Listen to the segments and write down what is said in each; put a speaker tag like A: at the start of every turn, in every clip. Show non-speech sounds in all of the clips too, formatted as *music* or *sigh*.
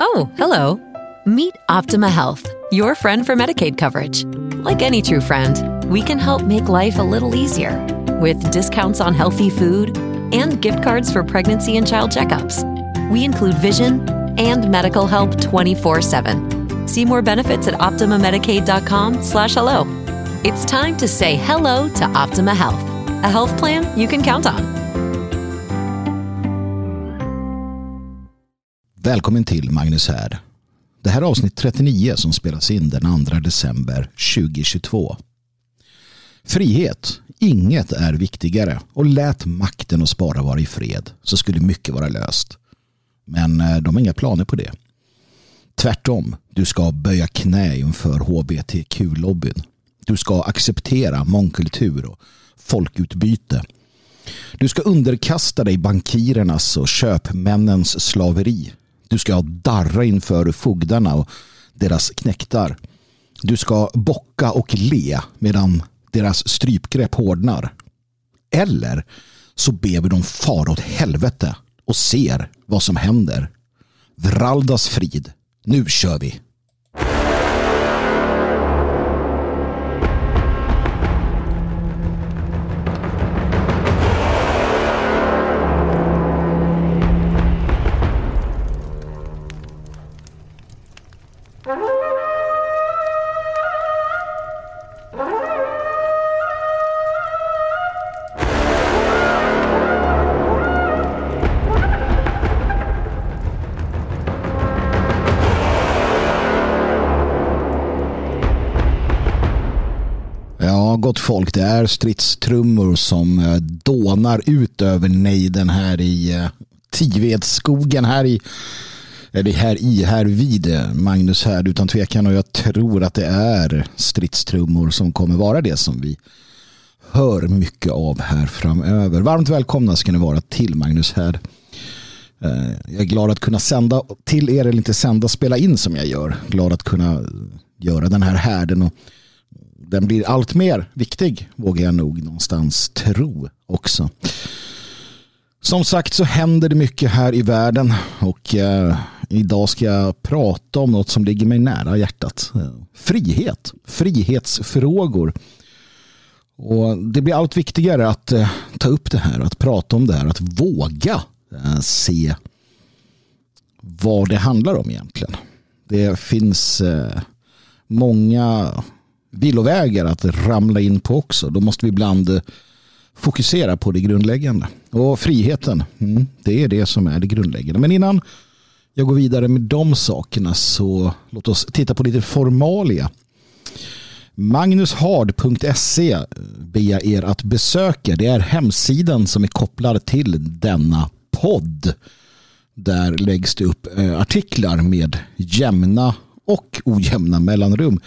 A: Oh, hello. Meet Optima Health, your friend for Medicaid coverage. Like any true friend, we can help make life a little easier with discounts on healthy food and gift cards for pregnancy and child checkups. We include vision and medical help 24-7. See more benefits at optimamedicaid.com slash hello. It's time to say hello to Optima Health, a health plan you can count on.
B: Välkommen till Magnus här. Det här är avsnitt 39 som spelas in den 2 december 2022. Frihet. Inget är viktigare och lät makten och spara vara i fred så skulle mycket vara löst. Men eh, de har inga planer på det. Tvärtom, du ska böja knä inför hbtq-lobbyn. Du ska acceptera mångkultur och folkutbyte. Du ska underkasta dig bankirernas och köpmännens slaveri. Du ska darra inför fogdarna och deras knäktar. Du ska bocka och le medan deras strypgrepp hårdnar. Eller så ber vi dem fara åt helvete och ser vad som händer. Vraldas frid. Nu kör vi! Folk. Det är stridstrummor som eh, dånar ut över nejden här i eh, Tivedsskogen här i eller här i, här vid eh, Magnus här utan tvekan och jag tror att det är stridstrummor som kommer vara det som vi hör mycket av här framöver. Varmt välkomna ska ni vara till Magnus här. Jag är glad att kunna sända till er eller inte sända, spela in som jag gör. Glad att kunna göra den här härden och den blir allt mer viktig, vågar jag nog någonstans tro också. Som sagt så händer det mycket här i världen och eh, idag ska jag prata om något som ligger mig nära hjärtat. Frihet, frihetsfrågor. Och det blir allt viktigare att eh, ta upp det här, att prata om det här, att våga eh, se vad det handlar om egentligen. Det finns eh, många villovägar att ramla in på också. Då måste vi ibland eh, fokusera på det grundläggande. Och friheten, mm, det är det som är det grundläggande. Men innan jag går vidare med de sakerna så låt oss titta på lite formalia. Magnushard.se eh, ber jag er att besöka. Det är hemsidan som är kopplad till denna podd. Där läggs det upp eh, artiklar med jämna och ojämna mellanrum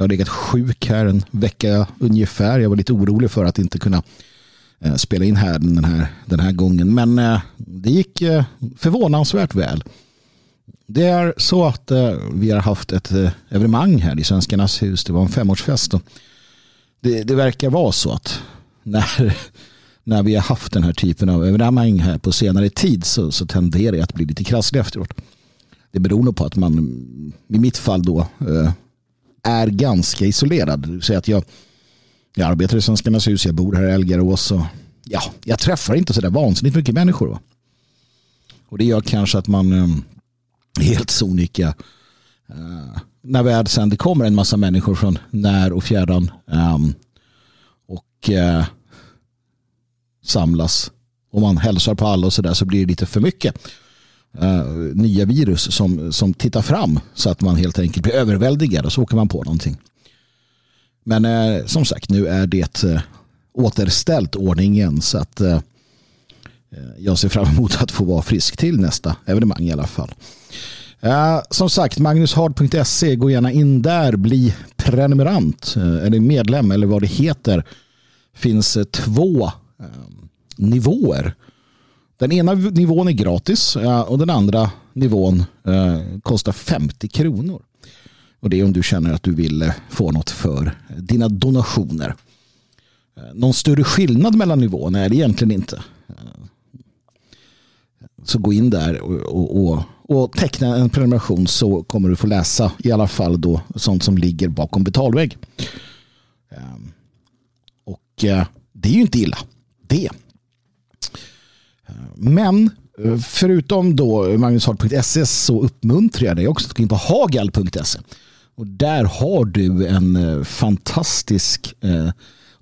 B: jag har legat sjuk här en vecka ungefär. Jag var lite orolig för att inte kunna eh, spela in här den här, den här gången. Men eh, det gick eh, förvånansvärt väl. Det är så att vi har haft ett evenemang här i Svenskarnas hus. Det var en femårsfest. Det, det verkar vara så att när, *laughs* när vi har haft den här typen av evenemang här på senare tid så, så tenderar det att bli lite krasslig efteråt. Det beror nog på att man i mitt fall då är ganska isolerad. Så att jag, jag arbetar i Svenskarnas hus, jag bor här i Elgarås och ja, jag träffar inte sådär vansinnigt mycket människor. Va? Och det gör kanske att man um, helt sonika uh, när väl sen det kommer en massa människor från när och fjärran um, och uh, samlas och man hälsar på alla och sådär så blir det lite för mycket uh, nya virus som, som tittar fram så att man helt enkelt blir överväldigad och så åker man på någonting. Men uh, som sagt, nu är det uh, återställt ordningen så att jag ser fram emot att få vara frisk till nästa evenemang i alla fall. som sagt, magnushard.se, gå gärna in där, bli prenumerant eller medlem eller vad det heter. finns två nivåer den ena nivån är gratis eh, och den andra nivån eh, kostar 50 kronor. Och det är om du känner att du vill eh, få något för dina donationer. Någon större skillnad mellan nivåerna är det egentligen inte. Så gå in där och, och, och teckna en prenumeration så kommer du få läsa i alla fall då sånt som ligger bakom betalvägg. Och det är ju inte illa. Det. Men eh, förutom då magnushard.se så uppmuntrar jag dig också att gå in på hagal.se. Och där har du en eh, fantastisk eh,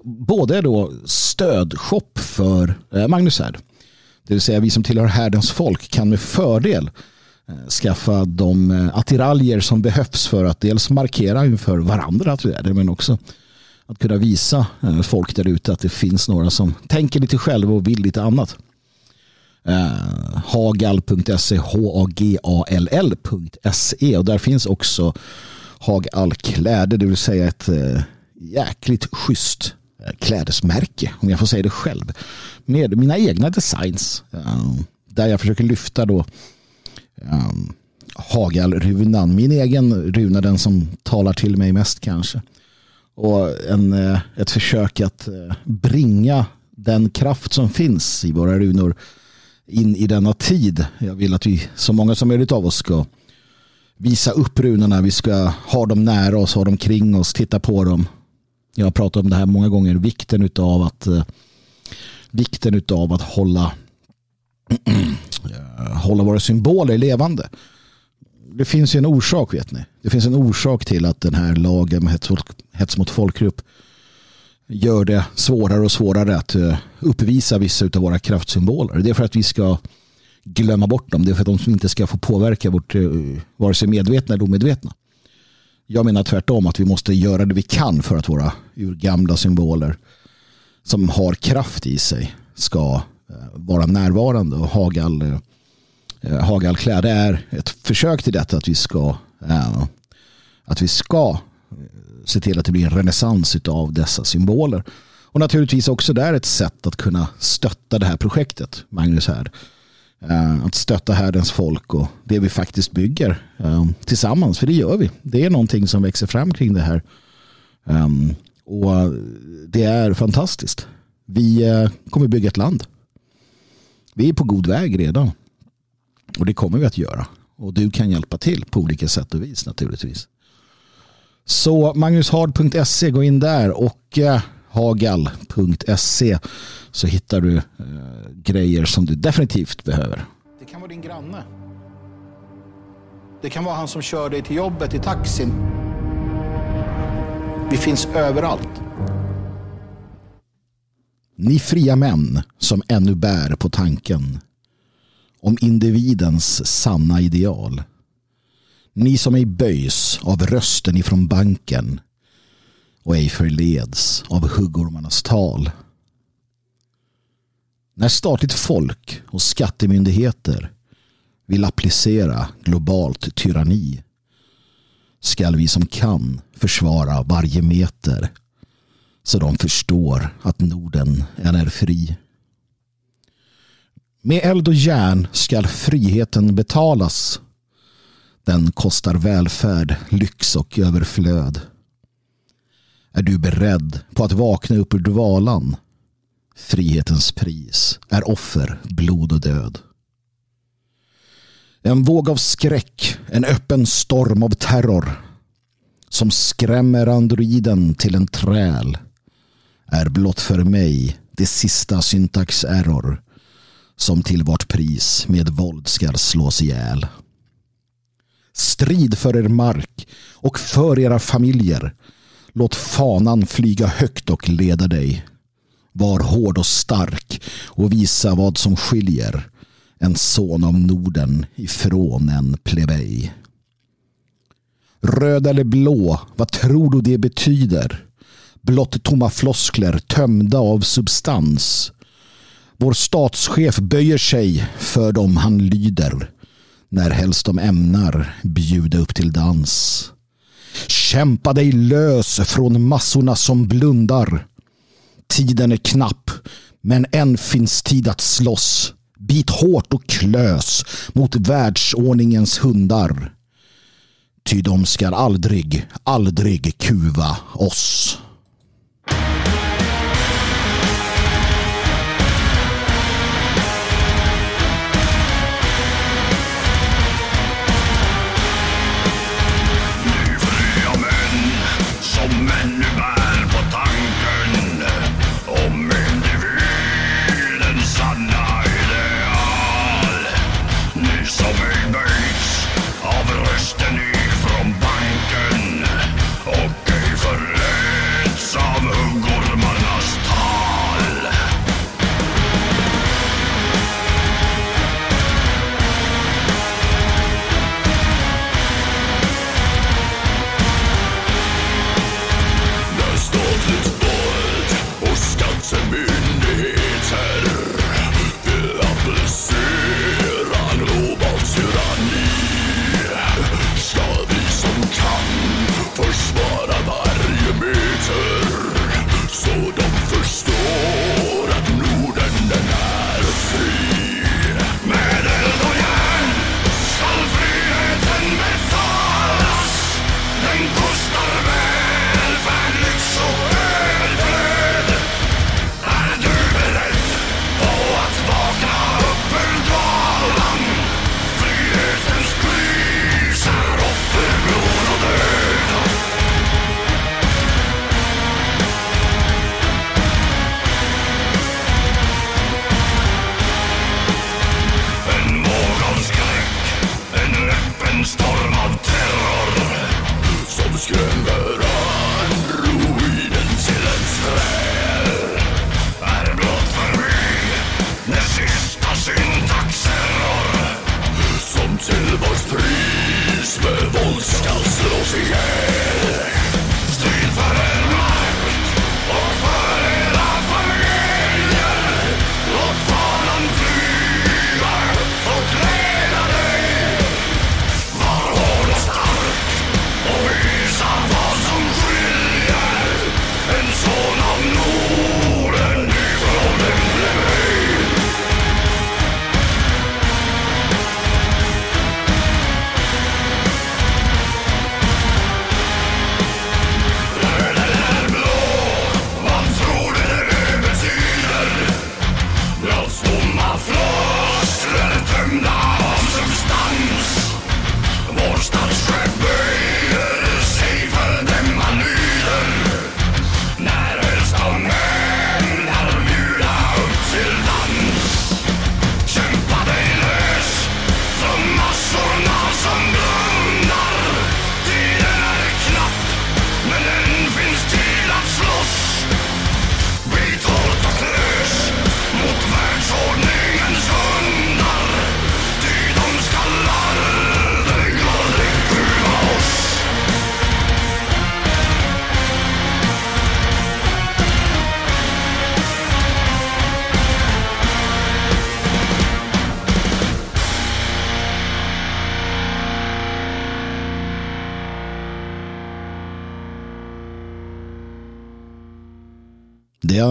B: både då stödshop för eh, Magnus Härd. Det vill säga vi som tillhör härdens folk kan med fördel skaffa de attiraljer som behövs för att dels markera inför varandra men också att kunna visa folk där ute att det finns några som tänker lite själva och vill lite annat. Eh, Hagal.se H-A-G-A-L-L.se och där finns också Hagall kläder, det vill säga ett eh, jäkligt schysst eh, klädesmärke om jag får säga det själv med mina egna designs där jag försöker lyfta då ehm, um, Hagalrunan. Min egen runa, den som talar till mig mest kanske. Och en, eh, ett försök att eh, bringa den kraft som finns i våra runor in i denna tid. Jag vill att vi, så många som möjligt av oss ska visa upp runorna. Vi ska ha dem nära oss, ha dem kring oss, titta på dem. Jag har pratat om det här många gånger, vikten av att eh, vikten av att hålla *clears throat* hålla våra symboler levande. Det finns ju en orsak vet ni. Det finns en orsak till att den här lagen med hets mot folkgrupp gör det svårare och svårare att eh, uppvisa vissa av våra kraftsymboler. Det är för att vi ska glömma bort dem. Det är för att de inte ska få påverka vårt eh, vare sig medvetna eller omedvetna. Jag menar tvärtom att vi måste göra det vi kan för att våra urgamla symboler som har kraft i sig ska eh, vara närvarande och Hagal Eh, Hagalkläder är ett försök till detta att vi ska att vi ska se till att det blir en renässans av dessa symboler. Och naturligtvis också där ett sätt att kunna stötta det här projektet, Magnus här. Eh, att stötta härdens folk och det vi faktiskt bygger eh, tillsammans, för det gör vi. Det är någonting som växer fram kring det här. Ehm, och det är fantastiskt. Vi eh, kommer bygga ett land. Vi är på god väg redan. Och det kommer vi att göra. Och du kan hjälpa till på olika sätt och vis naturligtvis. Så magnushard.se, gå in där och eh, hagal.se så hittar du eh, grejer som du definitivt behöver. Det kan vara din granne. Det kan vara han som kör dig till jobbet i taxin. Vi finns överallt. Ni fria män som ännu bär på tanken om individens sanna ideal. Ni som ej böjs av rösten ifrån banken och ej förleds av huggormarnas tal. När statligt folk och skattemyndigheter vill applicera globalt tyranni skall vi som kan försvara varje meter så de förstår att Norden är fri. Med eld och järn skall friheten betalas. Den kostar välfärd, lyx och överflöd. Är du beredd på att vakna upp ur dvalan? Frihetens pris är offer, blod och död. En våg av skräck, en öppen storm av terror som skrämmer androiden till en träl är blott för mig det sista syntax error som till vart pris med våld skall slås ihjäl. Strid för er mark och för era familjer. Låt fanan flyga högt och leda dig. Var hård och stark och visa vad som skiljer en son av Norden ifrån en plebej. Röd eller blå, vad tror du det betyder? Blott tomma floskler tömda av substans vår statschef böjer sig för dem han lyder när helst de ämnar bjuda upp till dans. Kämpa dig lös från massorna som blundar. Tiden är knapp, men än finns tid att slåss. Bit hårt och klös mot världsordningens hundar. Ty de skall aldrig, aldrig kuva oss.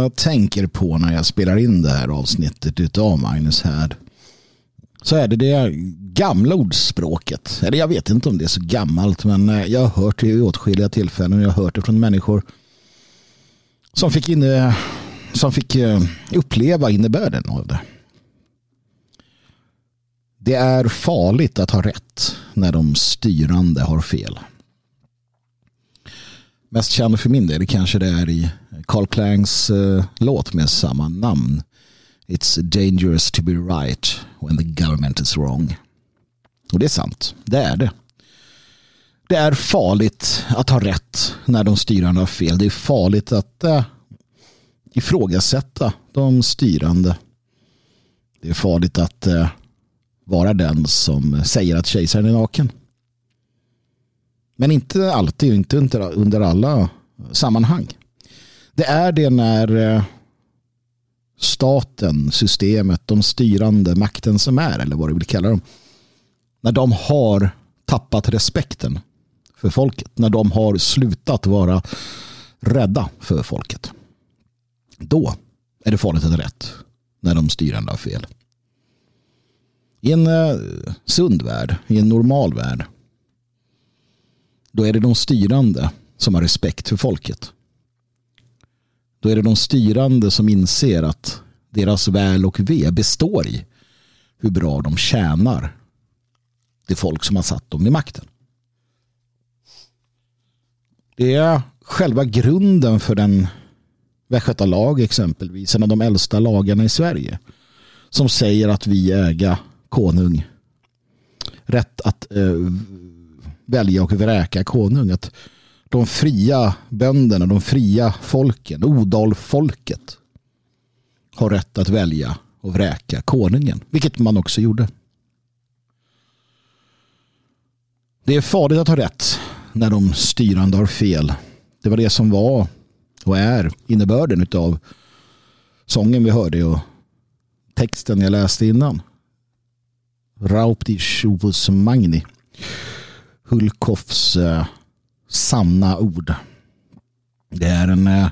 B: Jag tänker på när jag spelar in det här avsnittet av Magnus Härd så är det det gamla ordspråket. Eller jag vet inte om det är så gammalt men eh, jag har hört det i åtskilliga tillfällen. Jag har hört det från människor som fick, inne, eh, som fick eh, uppleva innebörden av det. Det är farligt att ha rätt när de styrande har fel. Mest känd för min del kanske det är i Carl Clangs uh, eh, låt med samma namn. It's dangerous to be right when the government is wrong. Och det är sant, det är det. Det är farligt att ha rätt när de styrande har fel. Det är farligt att uh, ifrågasätta de styrande. Det är farligt att uh, vara den som säger att kejsaren är naken. Men inte alltid, inte under alla sammanhang. Det är det när eh, staten, systemet, de styrande, makten som är, eller vad du vill kalla dem, när de har tappat respekten för folket, när de har slutat vara rädda för folket. Då är det farligt att rätt när de styrande har fel. I en eh, sund värld, i en normal värld, då är det de styrande som har respekt för folket. Då är det de styrande som inser att deras väl och ve består i hur bra de tjänar det folk som har satt dem i makten. Det är själva grunden för den västgötalag exempelvis, en av de äldsta lagarna i Sverige, som säger att vi äga konung rätt att eh, välja och vräka konung. Att de fria bönderna, de fria folken, odalfolket har rätt att välja och vräka konungen. Vilket man också gjorde. Det är farligt att ha rätt när de styrande har fel. Det var det som var och är innebörden av sången vi hörde och texten jag läste innan. Raupti Shuvus Magni. Hulkoffs eh, sanna ord. Det är en eh,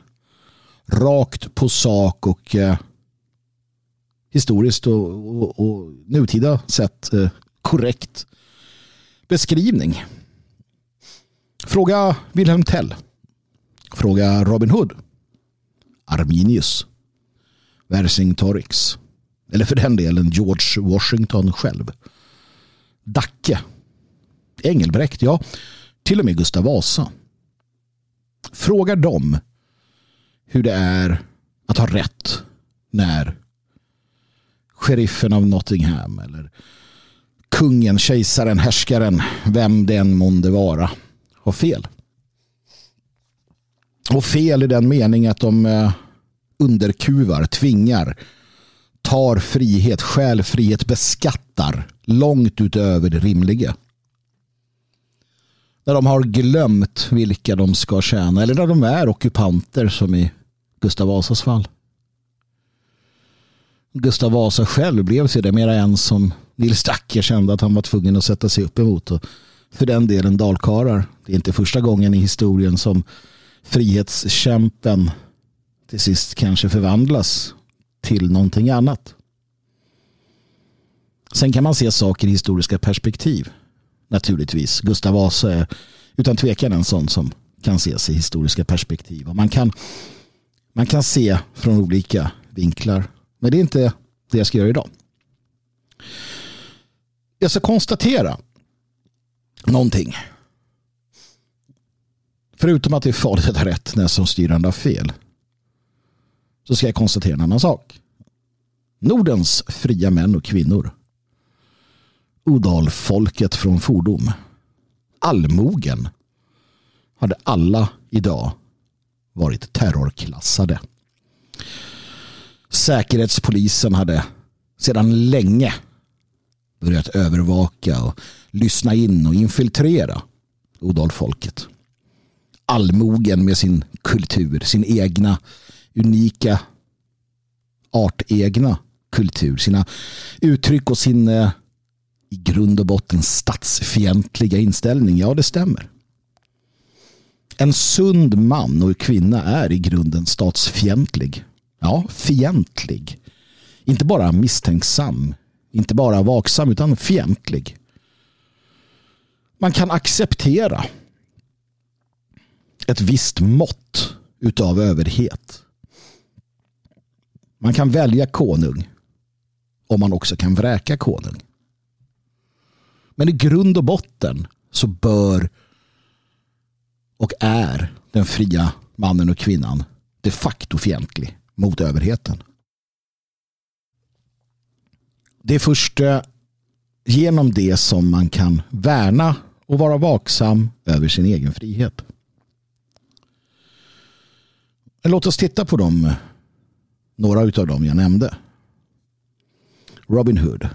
B: rakt på sak och eh, historiskt och, och, och nutida sett eh, korrekt beskrivning. Fråga Wilhelm Tell. Fråga Robin Hood. Arminius. Vercingtorix. Eller för den delen George Washington själv. Dacke. Engelbrekt, ja. Till och med Gustav Vasa. Fråga dem hur det är att ha rätt när sheriffen av Nottingham eller kungen, kejsaren, härskaren, vem den månde vara, har fel. Och fel i den mening att de eh, underkuvar, tvingar, tar frihet, stjäl frihet, beskattar långt utöver det rimliga. När de har glömt vilka de ska tjäna eller när de är ockupanter som i Gustav Vasas fall. Gustav Vasa själv blev sedermera en som Nils Dacke kände att han var tvungen att sätta sig upp emot. Och för den delen dalkarar. Det är inte första gången i historien som frihetskämpen till sist kanske förvandlas till någonting annat. Sen kan man se saker i historiska perspektiv. Naturligtvis. Gustav Vasa är utan tvekan en sån som kan ses i historiska perspektiv. Och man, kan, man kan se från olika vinklar. Men det är inte det jag ska göra idag. Jag ska konstatera någonting. Förutom att det är farligt att ha rätt när som styrande har fel. Så ska jag konstatera en annan sak. Nordens fria män och kvinnor. Odalfolket från fordom. Allmogen hade alla idag varit terrorklassade. Säkerhetspolisen hade sedan länge börjat övervaka och lyssna in och infiltrera odalfolket. Allmogen med sin kultur, sin egna unika artegna kultur, sina uttryck och sin eh, i grund och botten statsfientliga inställning. Ja, det stämmer. En sund man och kvinna är i grunden statsfientlig. Ja, fientlig. Inte bara misstänksam, inte bara vaksam utan fientlig. Man kan acceptera ett visst mått utav överhet. Man kan välja konung om man också kan vräka konung. Men i grund och botten så bör och är den fria mannen och kvinnan de facto fientlig mot överheten. Det är först eh, genom det som man kan värna och vara vaksam över sin egen frihet. Låt oss titta på dem, eh, några av dem jag nämnde. Robin Hood.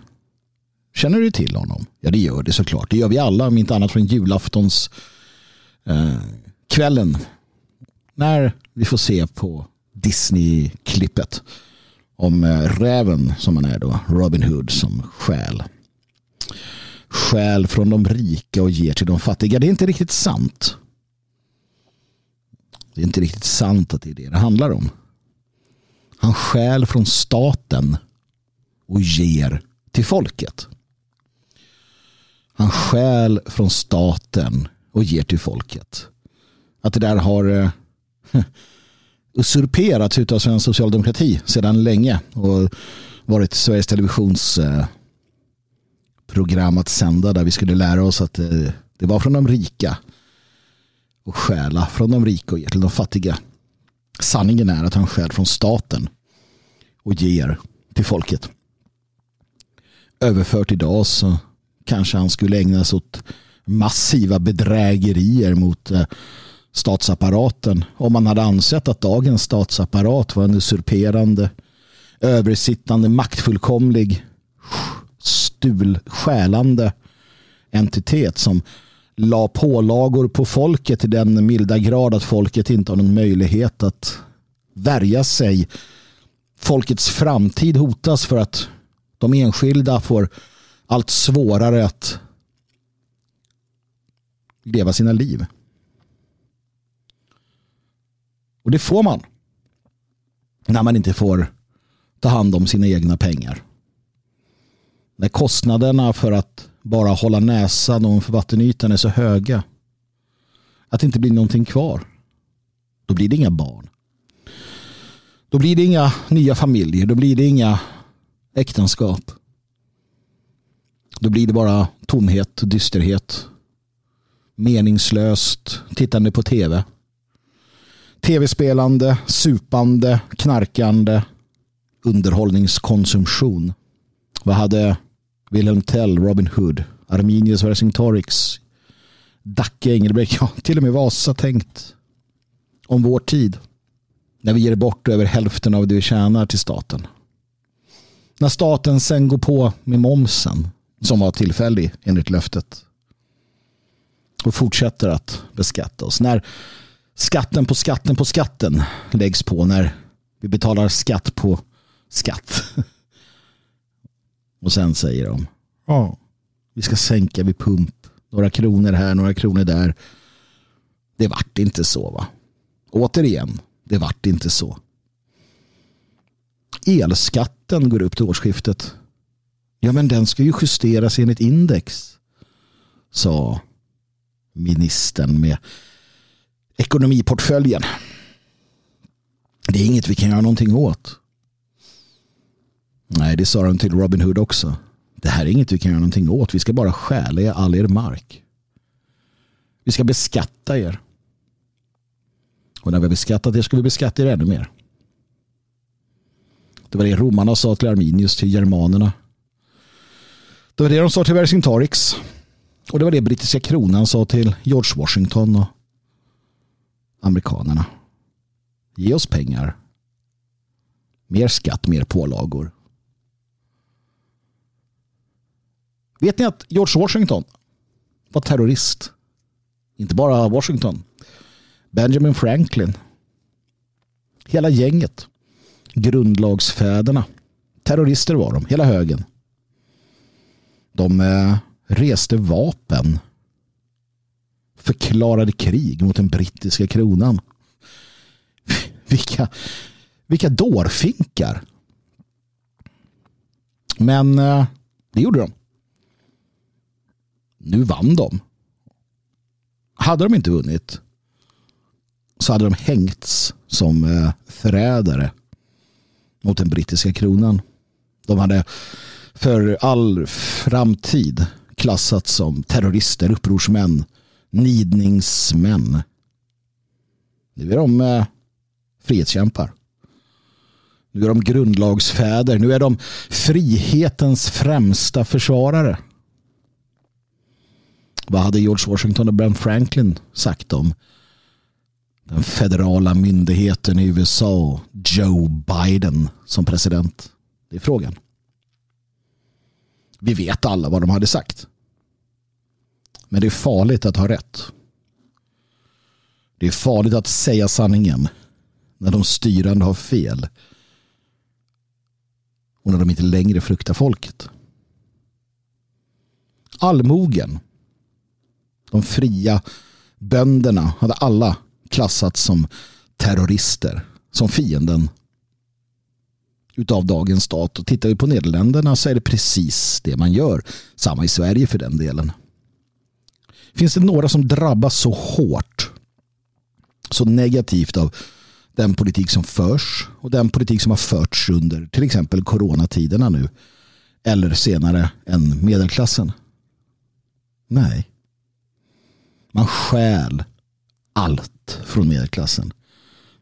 B: Känner du till honom? Ja, det gör det såklart. Det gör vi alla, om inte annat från julaftons eh, kvällen. När vi får se på Disney-klippet om eh, räven som han är då, Robin Hood som skäl. Skäl från de rika och ger till de fattiga. Det är inte riktigt sant. Det är inte riktigt sant att det är det det handlar om. Han stjäl från staten och ger till folket. Han stjäl från staten och ger till folket. Att det där har eh, *laughs* usurperats av svensk socialdemokrati sedan länge och varit Sveriges Televisions eh, program att sända där vi skulle lära oss att eh, det var från de rika och stjäla från de rika och ge till de fattiga. Sanningen är att han stjäl från staten och ger till folket. Överfört idag så kanske han skulle ägna sig åt massiva bedrägerier mot eh, statsapparaten om man hade ansett att dagens statsapparat var en usurperande, översittande, maktfullkomlig, stul, skälande entitet som la pålagor på folket i den milda grad att folket inte har någon möjlighet att värja sig. Folkets framtid hotas för att de enskilda får allt svårare att leva sina liv. Och det får man när man inte får ta hand om sina egna pengar. När kostnaderna för att bara hålla näsan ovanför vattenytan är så höga att det inte blir någonting kvar. Då blir det inga barn. Då blir det inga nya familjer. Då blir det inga äktenskap. Då blir det bara tomhet, dysterhet, meningslöst tittande på tv. Tv-spelande, supande, knarkande, underhållningskonsumtion. Vad hade Wilhelm Tell, Robin Hood, Arminius Vercingetorix, Dacke Engelbrekt, ja, till och med Vasa tänkt om vår tid. När vi ger bort över hälften av det vi tjänar till staten. När staten sen går på med momsen, som var tillfällig enligt löftet, och fortsätter att beskatta oss. När skatten på skatten på skatten läggs på, när vi betalar skatt på skatt. *laughs* Och sen säger de, ja, vi ska sänka vid pump. Några kronor här, några kronor där. Det vart inte så va? Återigen, det vart inte så. Elskatten går upp till årsskiftet. Ja, men den ska ju justeras enligt index, sa ministern med ekonomiportföljen. Det är inget vi kan göra någonting åt. Nej, det sa de till Robin Hood också. Det här är inget vi kan göra någonting åt. Vi ska bara stjäla all er mark. Vi ska beskatta er. Och när vi har beskattat er ska vi beskatta er ännu mer. Det var det romarna sa till Arminius, till germanerna. Det var det de sa till Vercingetorix. Och det var det brittiska kronan sa till George Washington och amerikanerna. Ge oss pengar. Mer skatt, mer pålagor. Vet ni att George Washington var terrorist? Inte bara Washington. Benjamin Franklin. Hela gänget. Grundlagsfäderna. Terrorister var de, hela högen. De eh, reste vapen. Förklarade krig mot den brittiska kronan. *laughs* Vilka, vilka dårfinkar. Men eh, det gjorde de. Nu vann de. Hade de inte vunnit så hade de hängts som eh, förrädare mot den brittiska kronan. De hade för all framtid klassats som terrorister, upprorsmän, nidningsmän. Nu är de eh, frihetskämpar. Nu är de grundlagsfäder. Nu är de frihetens främsta försvarare. Vad hade George Washington och Ben Franklin sagt om den federala myndigheten i USA Joe Biden som president? Det är frågan. Vi vet alla vad de hade sagt. Men det är farligt att ha rätt. Det är farligt att säga sanningen när de styrande har fel och när de inte längre fruktar folket. Allmogen de fria bönderna hade alla klassats som terrorister, som fienden utav dagens stat. Och tittar vi på Nederländerna så är det precis det man gör. Samma i Sverige för den delen. Finns det några som drabbas så hårt, så negativt av den politik som förs och den politik som har förts under till exempel coronatiderna nu eller senare än medelklassen? Nej. Man stjäl allt från medelklassen.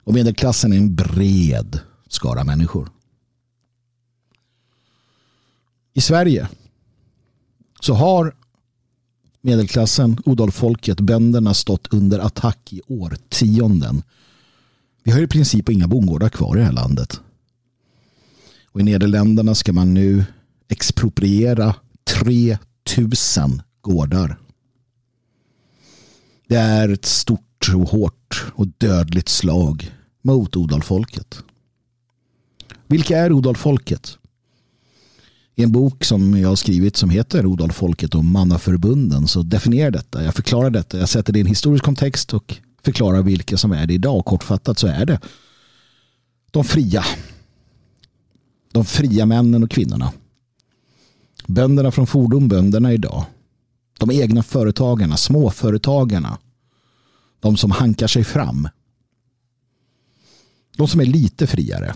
B: Och medelklassen är en bred skara människor. I Sverige så har medelklassen, odalfolket, bönderna stått under attack i årtionden. Vi har i princip inga bondgårdar kvar i det här landet. Och i Nederländerna ska man nu expropriera 3000 gårdar. Det är ett stort och hårt och dödligt slag mot odalfolket. Vilka är odalfolket? I en bok som jag har skrivit som heter Odal folket och mannaförbunden så definierar detta. Jag förklarar detta. Jag sätter det i en historisk kontext och förklarar vilka som är det idag. Kortfattat så är det de fria. De fria männen och kvinnorna. Bönderna från fordon, bönderna idag. De egna företagarna, småföretagarna. De som hankar sig fram. De som är lite friare.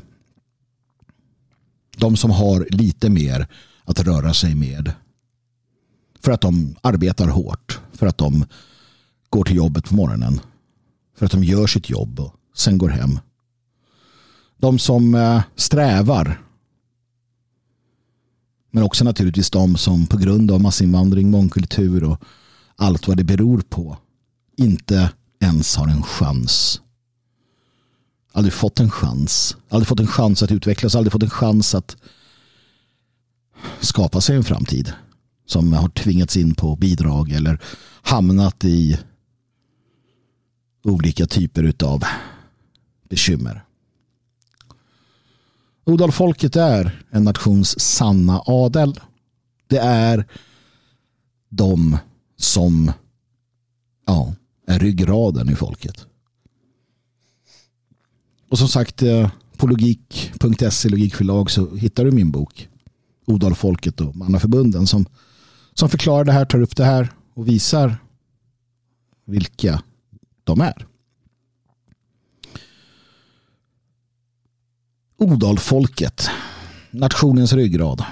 B: De som har lite mer att röra sig med. För att de arbetar hårt. För att de går till jobbet på morgonen. För att de gör sitt jobb och sen går hem. De som eh, strävar. Men också naturligtvis de som på grund av massinvandring, mångkultur och allt vad det beror på inte ens har en chans aldrig fått en chans. Aldrig fått en chans att utvecklas, aldrig fått en chans att skapa sig en framtid. Som har tvingats in på bidrag eller hamnat i olika typer av bekymmer. Odalfolket är en nations sanna adel. Det är de som ja, är ryggraden i folket. Och som sagt, eh, på logik.se, logikförlag, så hittar du min bok Odalfolket och Mannaförbunden som, som förklarar det här, tar upp det här och visar vilka de är. Odalfolket, nationens ryggrad.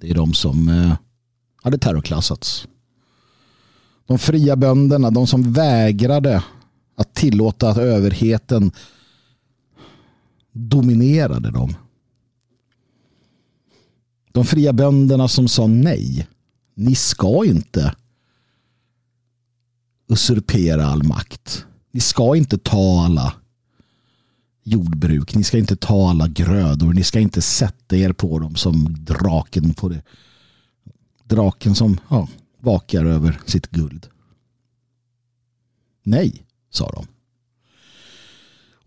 B: Det är de som eh, hade terrorklassats. De fria bönderna, de som vägrade att tillåta att överheten dominerade dem. De fria bönderna som sa nej. Ni ska inte usurpera all makt. Ni ska inte ta alla jordbruk. Ni ska inte ta alla grödor. Ni ska inte sätta er på dem som draken på det. Draken som ja, vakar över sitt guld. Nej, sa de.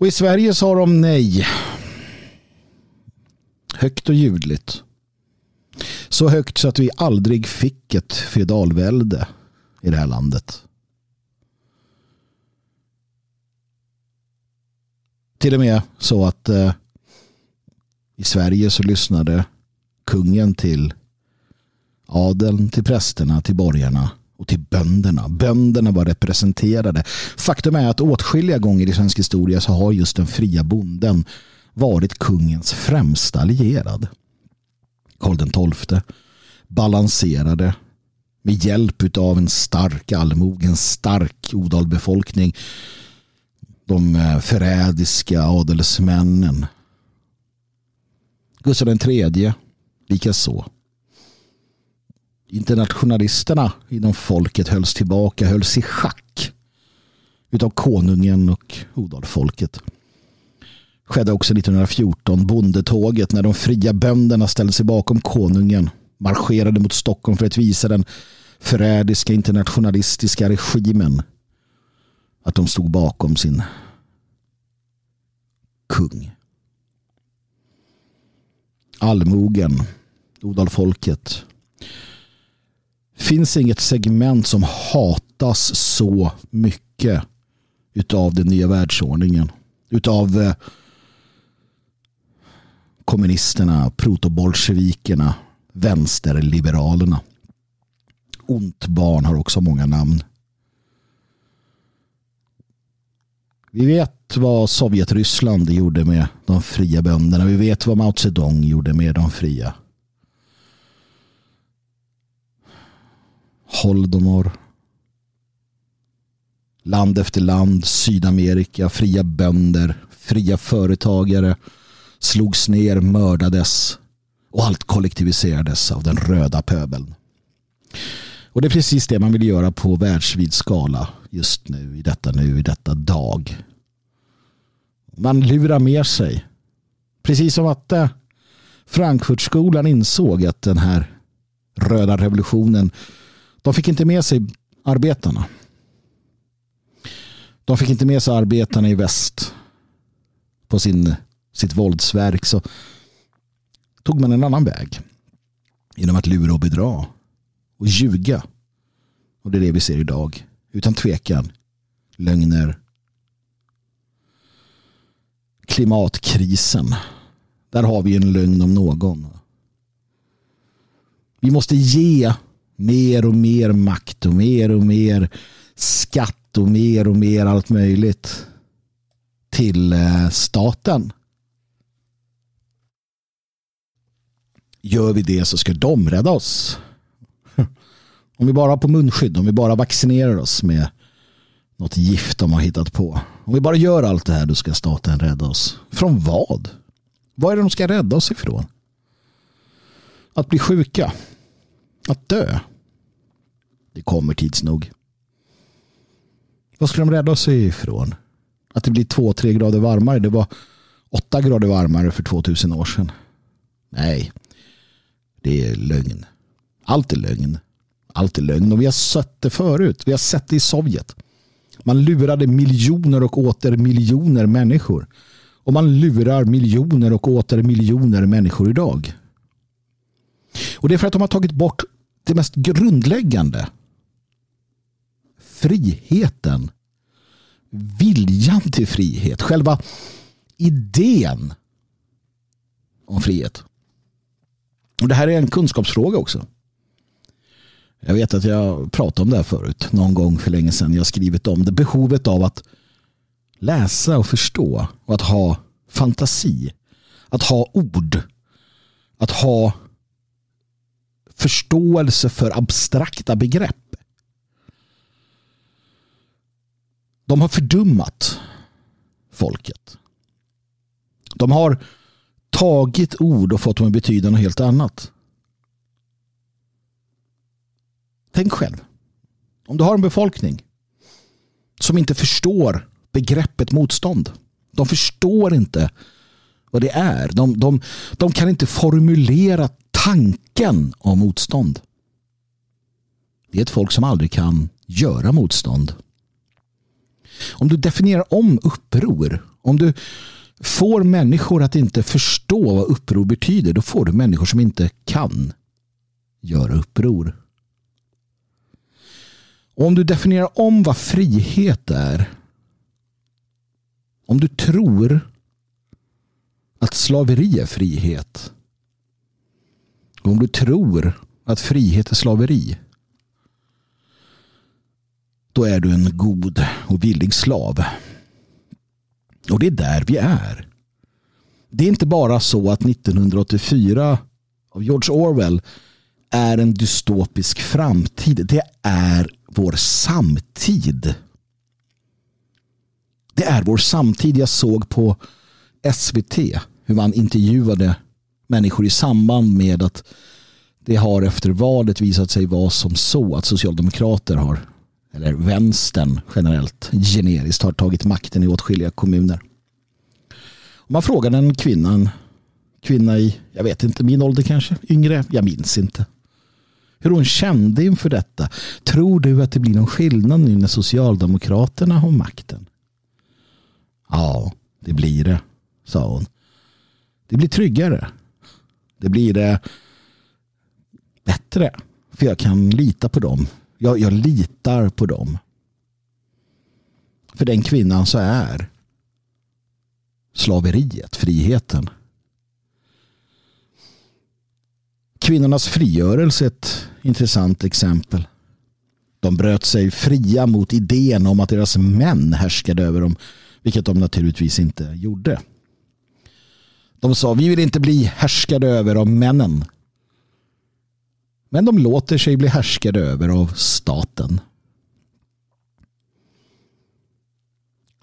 B: Och i Sverige sa de nej. Högt och ljudligt. Så högt så att vi aldrig fick ett feodalvälde i det här landet. Till och med så att eh, i Sverige så lyssnade kungen till adeln, till prästerna, till borgarna och till bönderna. Bönderna var representerade. Faktum är att åtskilliga gånger i svensk historia så har just den fria bonden varit kungens främsta allierad. Karl XII balanserade med hjälp av en stark allmoge, en stark odalbefolkning. De eh, förrädiska adelsmännen. Gustav III likaså internationalisterna inom folket hölls tillbaka, hölls i schack utav konungen och odalfolket. Skedde också 1914, bondetåget, när de fria bönderna ställde sig bakom konungen, marscherade mot Stockholm för att visa den förrädiska internationalistiska regimen att de stod bakom sin kung. Allmogen, odalfolket, finns inget segment som hatas så mycket utav den nya världsordningen. Utav eh, kommunisterna, protobolsjevikerna, vänsterliberalerna. Ont barn har också många namn. Vi vet vad Sovjetryssland gjorde med de fria bönderna. Vi vet vad Mao Zedong gjorde med de fria. Holdomor. Land efter land, Sydamerika, fria bönder, fria företagare slogs ner, mördades och allt kollektiviserades av den röda pöbeln. Och det är precis det man vill göra på världsvid skala just nu, i detta nu, i detta dag. Man lurar med sig. Precis som att eh, Frankfurtskolan insåg att den här röda revolutionen, de fick inte med sig arbetarna. De fick inte med sig arbetarna i väst på sin, sitt våldsverk. Så tog man en annan väg. Genom att lura och bedra. Och ljuga. Och det är det vi ser idag. Utan tvekan. Lögner. Klimatkrisen. Där har vi en lögn om någon. Vi måste ge mer och mer makt och mer och mer skatt och mer och mer allt möjligt till eh, staten. Gör vi det så ska de rädda oss. *laughs* Om vi bara har på munskydd, om vi bara vaccinerar oss med något gift de har hittat på. Om vi bara gör allt det här då ska staten rädda oss. Från vad? Vad är det de ska rädda oss ifrån? Att bli sjuka. Att dö. Det kommer tids nog. Vad ska de rädda oss ifrån? Att det blir två, tre grader varmare. Det var åtta grader varmare för 2000 år sedan. Nej, det är lögn. Allt är lögn. Allt är lögn och vi har sett det förut. Vi har sett det i Sovjet. Man lurade miljoner och åter miljoner människor. Och man lurar miljoner och åter miljoner människor idag. Och det är för att de har tagit bort det mest grundläggande. Friheten. Viljan till frihet. Själva idén om frihet. Och Det här är en kunskapsfråga också. Jag vet att jag pratade om det här förut någon gång för länge sedan. Jag har skrivit om det. Behovet av att läsa och förstå och att ha fantasi. Att ha ord. Att ha förståelse för abstrakta begrepp. De har fördummat folket. De har tagit ord och fått dem att betyda något helt annat. Tänk själv. Om du har en befolkning som inte förstår begreppet motstånd. De förstår inte vad det är. De, de, de kan inte formulera tanken om motstånd. Det är ett folk som aldrig kan göra motstånd. Om du definierar om uppror, om du får människor att inte förstå vad uppror betyder, då får du människor som inte kan göra uppror. Och om du definierar om vad frihet är, om du tror att slaveri är frihet, och om du tror att frihet är slaveri, då är du en god och villig slav. Och det är där vi är. Det är inte bara så att 1984 av George Orwell är en dystopisk framtid. Det är vår samtid. Det är vår samtid. Jag såg på SVT hur man intervjuade människor i samband med att det har efter valet visat sig vara som så att socialdemokrater har eller vänstern generellt, generiskt, har tagit makten i åtskilliga kommuner. man frågade en kvinna, en kvinna i, jag vet inte, min ålder kanske, yngre, jag minns inte. Hur hon kände inför detta. Tror du att det blir någon skillnad nu när Socialdemokraterna har makten? Ja, det blir det, sa hon. Det blir tryggare. Det blir det bättre. För jag kan lita på dem jag, jag litar på dem. För den kvinnan så är slaveriet friheten. Kvinnornas frigörelse är ett intressant exempel. De bröt sig fria mot idén om att deras män härskade över dem, vilket de naturligtvis inte gjorde. De sa vi vill inte bli härskade över av männen. Men de låter sig bli härskade över av staten.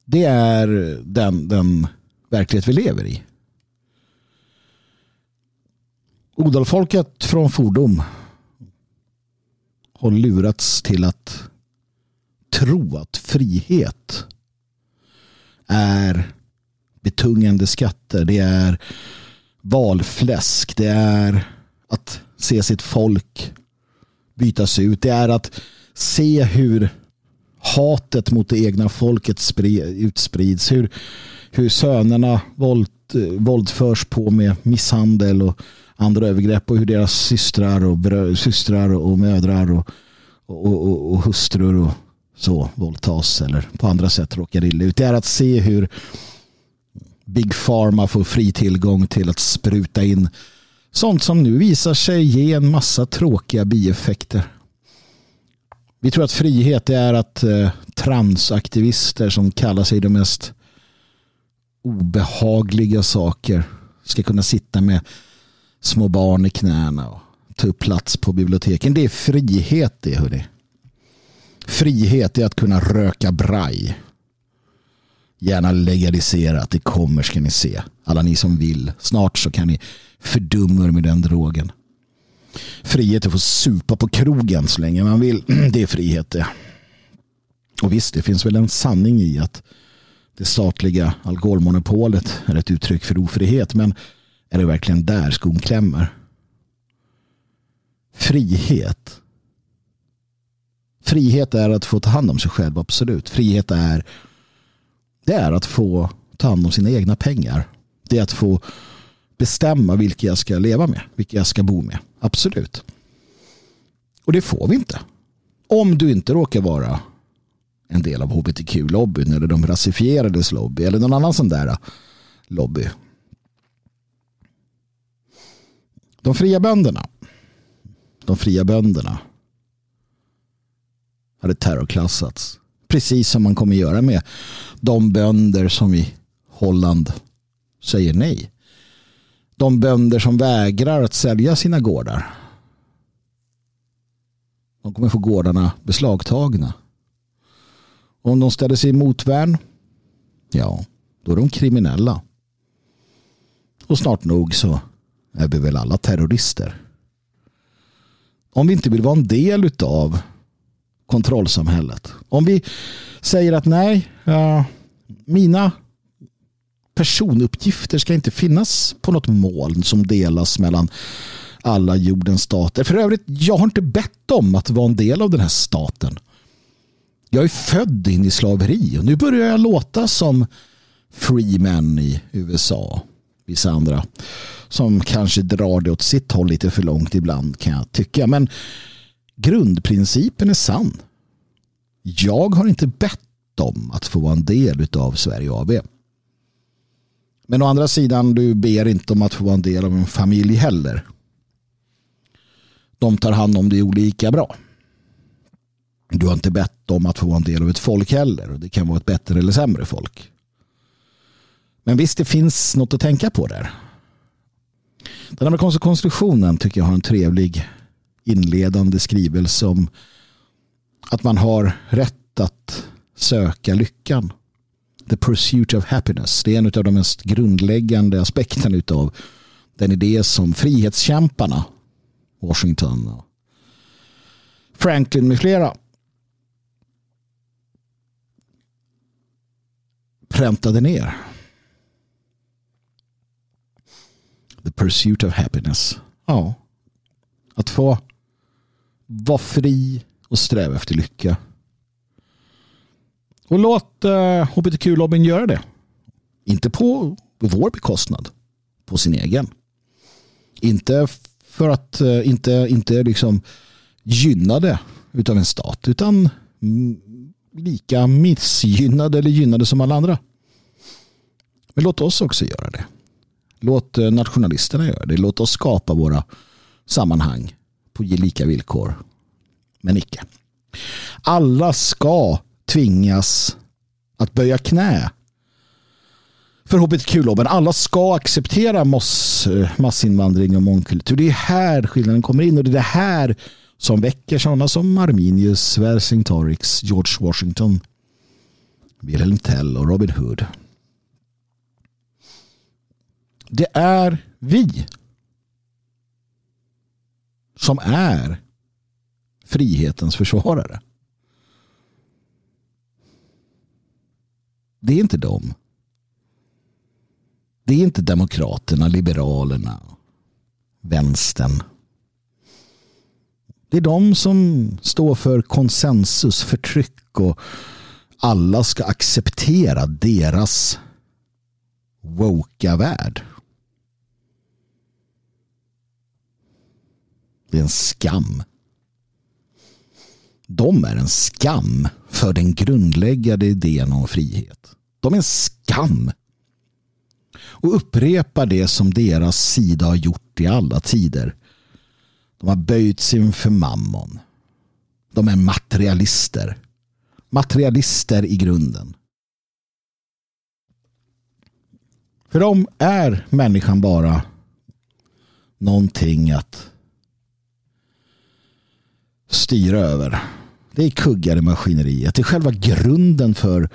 B: Det är den, den verklighet vi lever i. Odalfolket från fordom har lurats till att tro att frihet är betungande skatter. Det är valfläsk. Det är att se sitt folk bytas ut. Det är att se hur hatet mot det egna folket utsprids. Hur, hur sönerna våld, våldförs på med misshandel och andra övergrepp och hur deras systrar och, brö, systrar och mödrar och, och, och, och hustrur och så våldtas eller på andra sätt råkar illa ut. Det är att se hur Big Pharma får fri tillgång till att spruta in sånt som nu visar sig ge en massa tråkiga bieffekter. Vi tror att frihet är att eh, transaktivister som kallar sig de mest obehagliga saker ska kunna sitta med små barn i knäna och ta upp plats på biblioteken. Det är frihet det hörni. Frihet är att kunna röka braj. Gärna legaliserat. Det kommer ska ni se. Alla ni som vill. Snart så kan ni fördumma er med den drogen. Frihet att få supa på krogen så länge man vill. *clears throat* Det är frihet det. Och visst, det finns väl en sanning i att det statliga alkoholmonopolet är ett uttryck för ofrihet. Men är det verkligen där skon klämmer? Frihet. Frihet är att få ta hand om sig själv, absolut. Frihet är, det är att få ta hand om sina egna pengar. Det är att få bestämma vilka jag ska leva med, vilka jag ska bo med. Absolut. Och det får vi inte. Om du inte råkar vara en del av hbtq-lobbyn eller de rasifierades lobby eller någon annan sån där lobby. De fria bönderna. De fria bönderna hade terrorklassats. Precis som man kommer göra med de bönder som i Holland säger nej. De bönder som vägrar att sälja sina gårdar. De kommer få gårdarna beslagtagna. Om de ställer sig i motvärn, ja, då är de kriminella. Och snart nog så är vi väl alla terrorister. Om vi inte vill vara en del av kontrollsamhället. Om vi säger att nej, uh, mina personuppgifter ska inte finnas på något moln som delas mellan alla jordens stater. För övrigt, jag har inte bett om att vara en del av den här staten. Jag är född in i slaveri och nu börjar jag låta som freeman i USA. Vissa andra som kanske drar det åt sitt håll lite för långt ibland kan jag tycka. Men grundprincipen är sann. Jag har inte bett om att få vara en del av Sverige AB. Men å andra sidan, du ber inte om att få vara en del av en familj heller. De tar hand om dig olika bra. Du har inte bett om att få vara en del av ett folk heller. Det kan vara ett bättre eller sämre folk. Men visst, det finns något att tänka på där. Den amerikanska konstitutionen tycker jag har en trevlig inledande skrivelse om att man har rätt att söka lyckan. The pursuit of happiness. Det är en av de mest grundläggande aspekterna av den idé som frihetskämparna Washington och Franklin med flera präntade ner. The pursuit of happiness. Ja. Att få var fri och sträva efter lycka. Och låt eh, hbtq-lobbyn göra det. Inte på vår bekostnad. På sin egen. Inte för att eh, inte, inte liksom gynnade utav en stat. Utan mm, lika missgynnade eller gynnade som alla andra. Men låt oss också göra det. Låt eh, nationalisterna göra det. Låt oss skapa våra sammanhang på lika villkor. Men icke. Alla ska tvingas att böja knä för hbtq-lobben. Alla ska acceptera mass, massinvandring och mångkultur. Det är här skillnaden kommer in och det är det här som väcker sådana som Arminius, Vercingtorix, George Washington, Wilhelm Tell och Robin Hood. Det är vi som är frihetens försvarare. Det är inte de. Det är inte Demokraterna, Liberalerna, Vänstern. Det är de som står för konsensus, förtryck och alla ska acceptera deras woka värld. Det är en skam. De är en skam för den grundläggande idén om frihet. De är en skam. Och upprepar det som deras sida har gjort i alla tider. De har böjt sig inför mammon. De är materialister. Materialister i grunden. För dem är människan bara någonting att styra över. Det är kuggar i maskineriet. Det är själva grunden för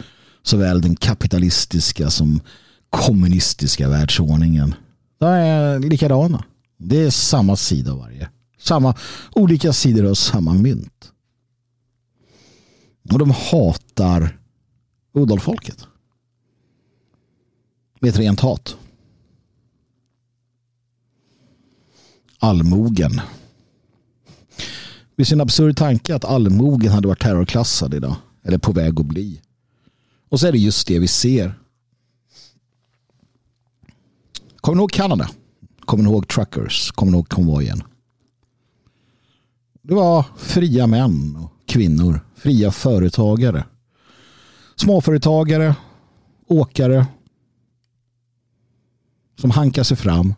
B: såväl den kapitalistiska som kommunistiska världsordningen. De är likadana. Det är samma sida av varje. Samma, olika sidor av samma mynt. Och de hatar odalfolket. Med ett rent hat. Allmogen. Visst är en absurd tanke att allmogen hade varit terrorklassad idag. Eller på väg att bli. Och så är det just det vi ser. Kommer ni ihåg Kanada? Kommer ni ihåg truckers? Kommer ni ihåg konvojen? Det var fria män och kvinnor. Fria företagare. Småföretagare. Åkare. Som hankar sig fram.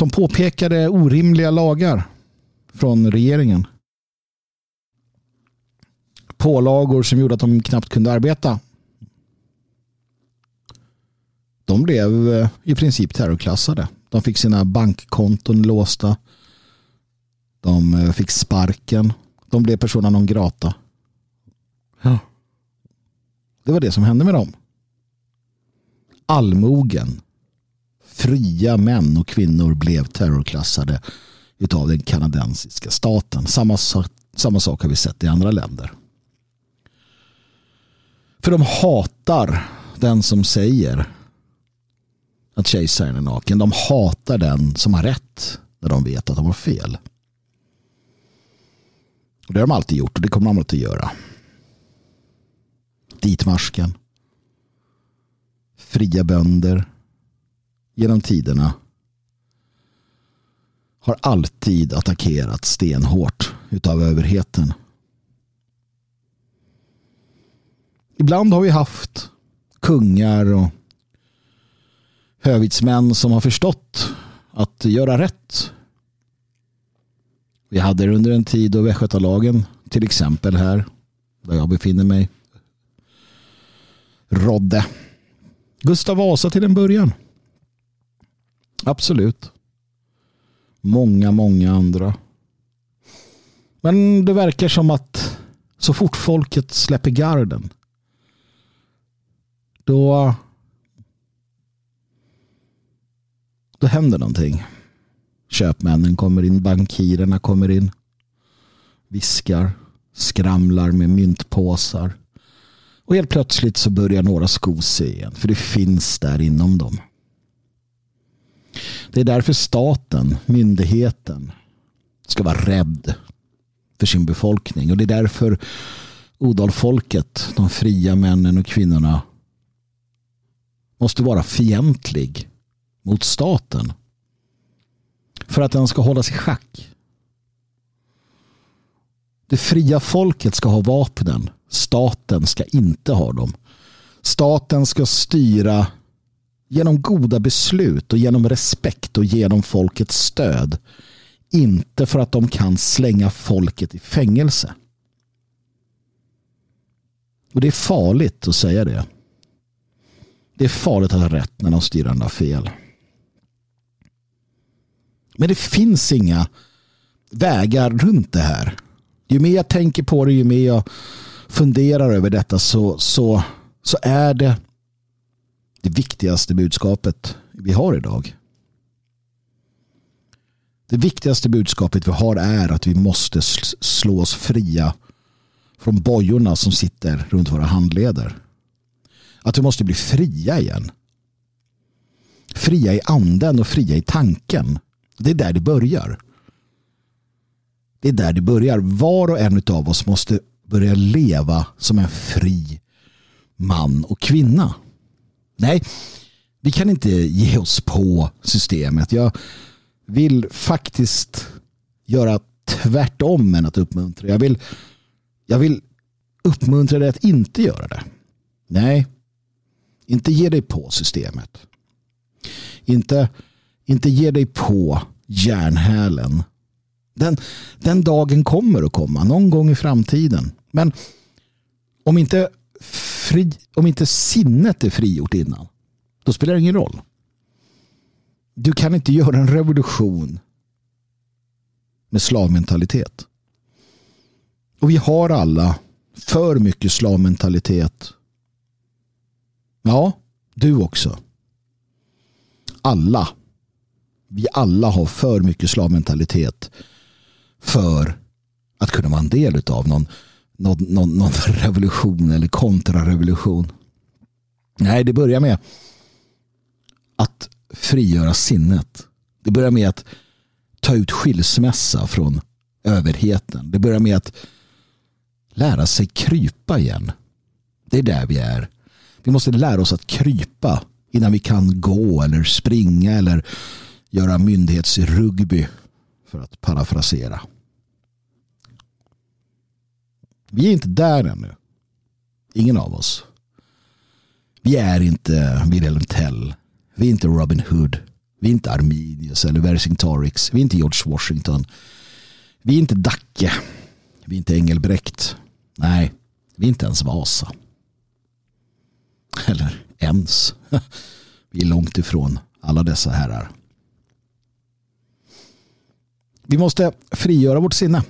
B: Som påpekade orimliga lagar från regeringen. Pålagor som gjorde att de knappt kunde arbeta. De blev eh, i princip terrorklassade. De fick sina bankkonton låsta. De eh, fick sparken. De blev persona non grata. Ja. Det var det som hände med dem. Allmogen. Fria män och kvinnor blev terrorklassade utav den kanadensiska staten. Samma, samma sak har vi sett i andra länder. För de hatar den som säger att kejsaren är naken. De hatar den som har rätt när de vet att de har fel. Och det har de alltid gjort och det kommer de alltid att göra. Ditmarsken. Fria bönder. Genom tiderna. Har alltid attackerat stenhårt utav överheten. Ibland har vi haft kungar och hövitsmän som har förstått att göra rätt. Vi hade det under en tid då Västgötalagen, till exempel här där jag befinner mig, rådde. Gustav Vasa till en början. Absolut. Många, många andra. Men det verkar som att så fort folket släpper garden då då händer någonting. Köpmännen kommer in, bankirerna kommer in, viskar, skramlar med myntpåsar. Och helt plötsligt så börjar några sko sig igen, för det finns där inom dem. Det är därför staten, myndigheten, ska vara rädd för sin befolkning. Och det är därför odalfolket, de fria männen och kvinnorna, måste vara fientlig mot staten. För att den ska hållas i schack. Det fria folket ska ha vapnen. Staten ska inte ha dem. Staten ska styra genom goda beslut och genom respekt och genom folkets stöd. Inte för att de kan slänga folket i fängelse. Och det är farligt att säga det. Det är farligt att ha rätt när de styrande har fel. Men det finns inga vägar runt det här. Ju mer jag tänker på det, ju mer jag funderar över detta så, så, så är det det viktigaste budskapet vi har idag. Det viktigaste budskapet vi har är att vi måste slå oss fria från bojorna som sitter runt våra handleder. Att vi måste bli fria igen. Fria i anden och fria i tanken. Det är där det börjar. Det är där det börjar. Var och en av oss måste börja leva som en fri man och kvinna. Nej, vi kan inte ge oss på systemet. Jag vill faktiskt göra tvärtom än att uppmuntra. Jag vill, jag vill uppmuntra dig att inte göra det. Nej, inte ge dig på systemet. Inte, inte ge dig på järnhälen. Den, den dagen kommer att komma någon gång i framtiden. Men om inte, fri, om inte sinnet är frigjort innan, då spelar det ingen roll. Du kan inte göra en revolution med slavmentalitet. Och vi har alla för mycket slavmentalitet. Ja, du också. Alla. Vi alla har för mycket slavmentalitet för att kunna vara en del av någon, någon, någon, någon revolution eller kontrarevolution. Nej, det börjar med att frigöra sinnet. Det börjar med att ta ut skilsmässa från överheten. Det börjar med att lära sig krypa igen. Det är där vi är. Vi måste lära oss att krypa innan vi kan gå eller springa eller göra myndighetsrugby för att parafrasera. Vi är inte där ännu. Ingen av oss. Vi är inte Wilhelm Tell. Vi är inte Robin Hood. Vi är inte Arminius eller Vercingtorix. Vi är inte George Washington. Vi är inte Dacke. Vi är inte Engelbrekt. Nej, vi är inte ens Vasa. Eller ens. *laughs* Vi är långt ifrån alla dessa herrar. Vi måste frigöra vårt sinne.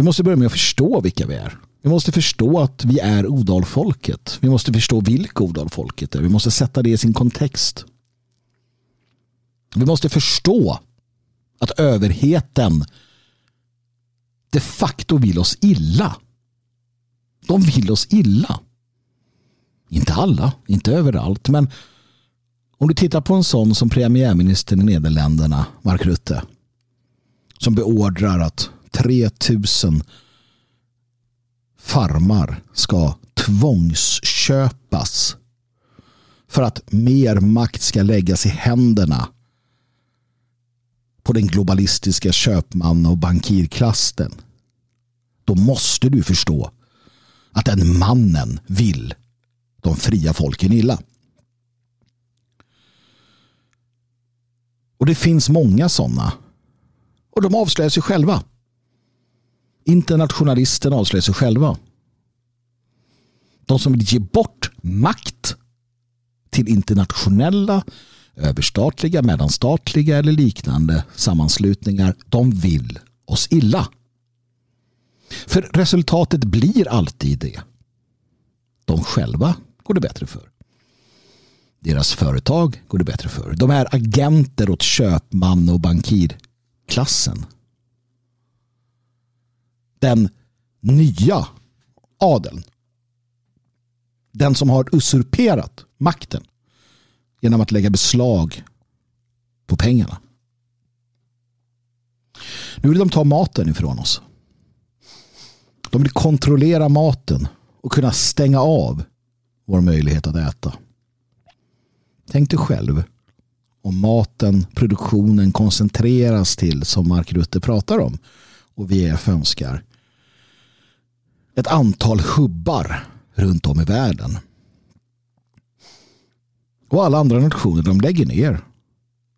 B: Vi måste börja med att förstå vilka vi är. Vi måste förstå att vi är Odalfolket. Vi måste förstå vilka Odalfolket är. Vi måste sätta det i sin kontext. Vi måste förstå att överheten de facto vill oss illa. De vill oss illa. Inte alla, inte överallt, men om du tittar på en sån som premiärministern i Nederländerna, Mark Rutte, som beordrar att 3000 farmar ska tvångsköpas för att mer makt ska läggas i händerna på den globalistiska köpman och bankirklassen. Då måste du förstå att den mannen vill de fria folken illa. Och det finns många sådana. Och de avslöjar sig själva. Internationalisterna avslöjar sig själva. De som vill ge bort makt till internationella, överstatliga, mellanstatliga eller liknande sammanslutningar, de vill oss illa. För resultatet blir alltid det. De själva går det bättre för. Deras företag går det bättre för. De är agenter åt köpman och bankirklassen. Den nya adeln. Den som har usurperat makten genom att lägga beslag på pengarna. Nu vill de ta maten ifrån oss. De vill kontrollera maten och kunna stänga av vår möjlighet att äta. Tänk dig själv om maten, produktionen koncentreras till, som Mark Rutte pratar om och vi är fönskar ett antal hubbar runt om i världen. Och alla andra nationer de lägger ner.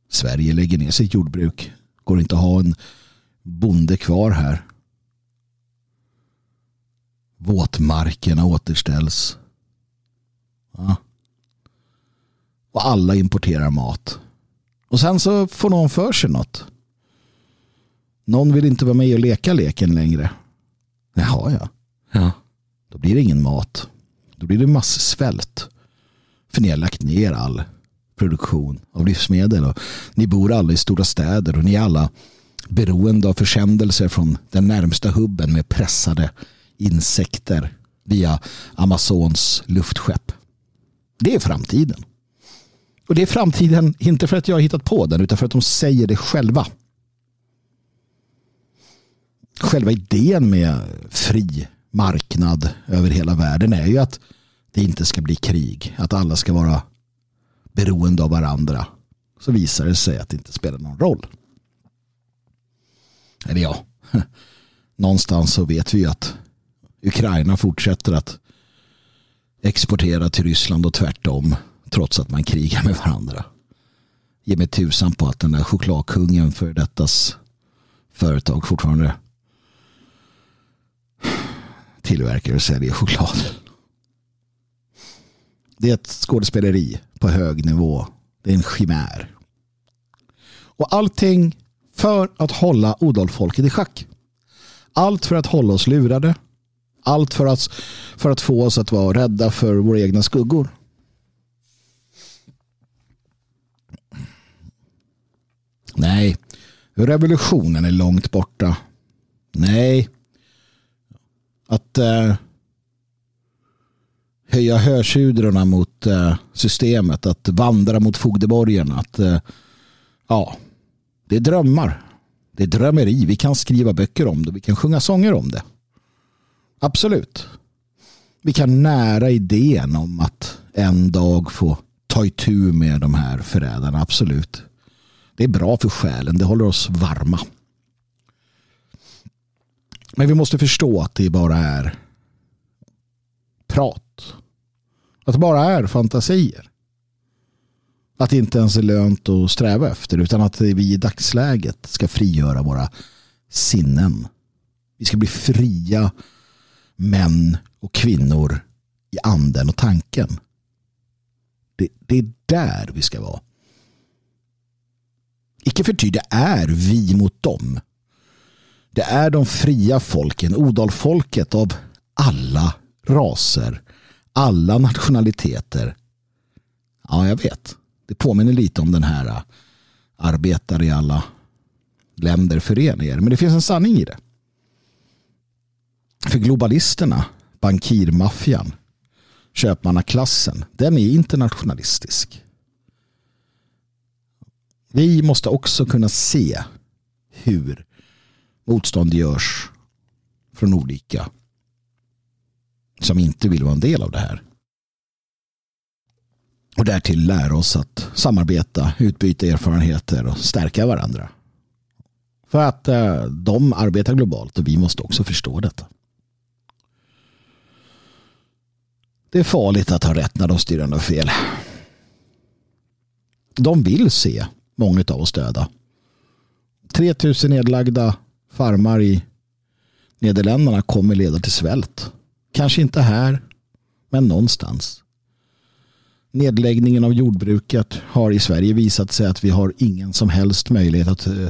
B: Sverige lägger ner sitt jordbruk. Går inte att ha en bonde kvar här. Våtmarkerna återställs. Ja. Och alla importerar mat. Och sen så får någon för sig något. Någon vill inte vara med och leka leken längre. Jaha, ja ja. Då blir det ingen mat. Då blir det massvält. För ni har lagt ner all produktion av livsmedel. Och ni bor alla i stora städer och ni är alla beroende av försändelser från den närmsta hubben med pressade insekter via Amazons luftskepp. Det är framtiden. Och det är framtiden inte för att jag har hittat på den utan för att de säger det själva. Själva idén med fri marknad över hela världen är ju att det inte ska bli krig. Att alla ska vara beroende av varandra. Så visar det sig att det inte spelar någon roll. Eller ja, *laughs* någonstans så vet vi ju att Ukraina fortsätter att exportera till Ryssland och tvärtom trots att man krigar med varandra. Ge mig tusan på att den där chokladkungen för dettas företag fortfarande tillverkar och säljer choklad. Det är ett skådespeleri på hög nivå. Det är en chimär. Och allting för att hålla odalfolket i schack. Allt för att hålla oss lurade. Allt för att, för att få oss att vara rädda för våra egna skuggor. Nej, revolutionen är långt borta. Nej, att eh, höja hörsudrorna mot eh, systemet, att vandra mot fogdeborgen, att eh, ja, det är drömmar. Det är drömmeri. Vi kan skriva böcker om det. Vi kan sjunga sånger om det. Absolut. Vi kan nära idén om att en dag få ta itu med de här förrädarna. Absolut. Det är bra för själen. Det håller oss varma. Men vi måste förstå att det bara är prat. Att det bara är fantasier. Att det inte ens är lönt att sträva efter utan att vi i dagsläget ska frigöra våra sinnen. Vi ska bli fria män och kvinnor i anden och tanken. Det, det är där vi ska vara. Icke förty, det är vi mot dem. Det är de fria folken, odalfolket av alla raser, alla nationaliteter. Ja, jag vet. Det påminner lite om den här äh, arbetare i alla länder föreningar. Men det finns en sanning i det. För globalisterna, bankirmaffian, köpmannaklassen, den är internationalistisk. Vi måste också kunna se hur motstånd görs från olika som inte vill vara en del av det här. Och därtill lära oss att samarbeta, utbyta erfarenheter och stärka varandra. För att eh, de arbetar globalt och vi måste också förstå detta. Det är farligt att ha rätt när de styrande har fel. De vill se många av oss döda. 3000 nedlagda farmar i Nederländerna kommer leda till svält. Kanske inte här, men någonstans. Nedläggningen av jordbruket har i Sverige visat sig att vi har ingen som helst möjlighet att eh,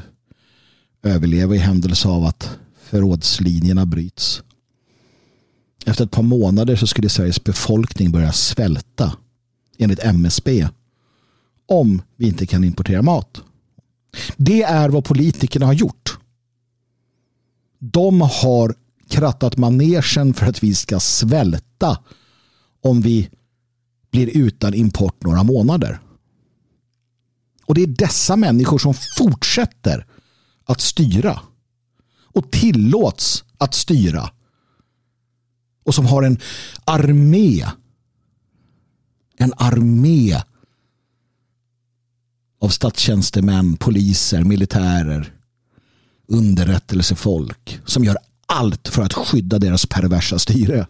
B: överleva i händelse av att förrådslinjerna bryts. Efter ett par månader så skulle Sveriges befolkning börja svälta enligt MSB om vi inte kan importera mat. Det är vad politikerna har gjort. De har krattat manegen för att vi ska svälta om vi blir utan import några månader. Och det är dessa människor som fortsätter att styra och tillåts att styra och som har en armé en armé av statstjänstemän, poliser, militärer, underrättelsefolk som gör allt för att skydda deras perversa styre.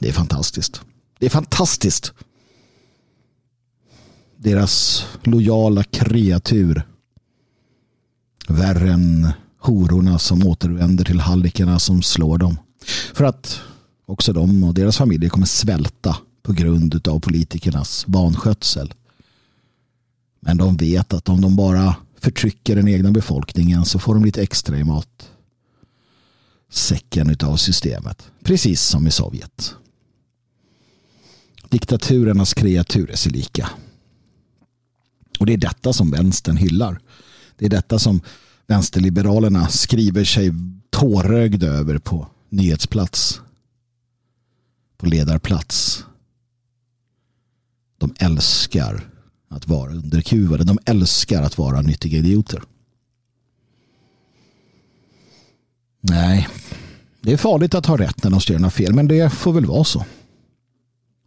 B: Det är fantastiskt. Det är fantastiskt. Deras lojala kreatur. Värre än hororna som återvänder till hallikarna som slår dem. För att också de och deras familjer kommer svälta på grund av politikernas vanskötsel. Men de vet att om de bara förtrycker den egna befolkningen så får de lite extra i mat. Säcken av systemet. Precis som i Sovjet. Diktaturernas kreatur är sig lika. Och det är detta som vänstern hyllar. Det är detta som vänsterliberalerna skriver sig tårögda över på nyhetsplats. På ledarplats. De älskar att vara underkuvade. De älskar att vara nyttiga idioter. Nej, det är farligt att ha rätt när de styr något fel, men det får väl vara så.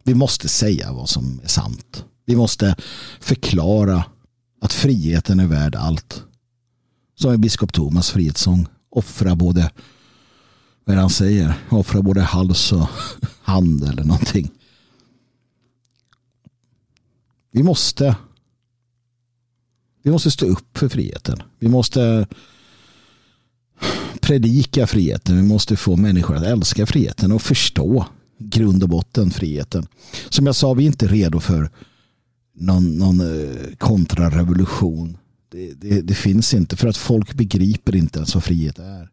B: Vi måste säga vad som är sant. Vi måste förklara att friheten är värd allt. Som i biskop Thomas frihetssång. Offra både, vad han säger, offra både hals och *laughs* hand eller någonting. Vi måste vi måste stå upp för friheten. Vi måste predika friheten. Vi måste få människor att älska friheten och förstå grund och botten friheten. Som jag sa, vi är inte redo för någon, någon eh, kontrarevolution. Det, det, det, finns inte för att folk begriper inte ens vad frihet är.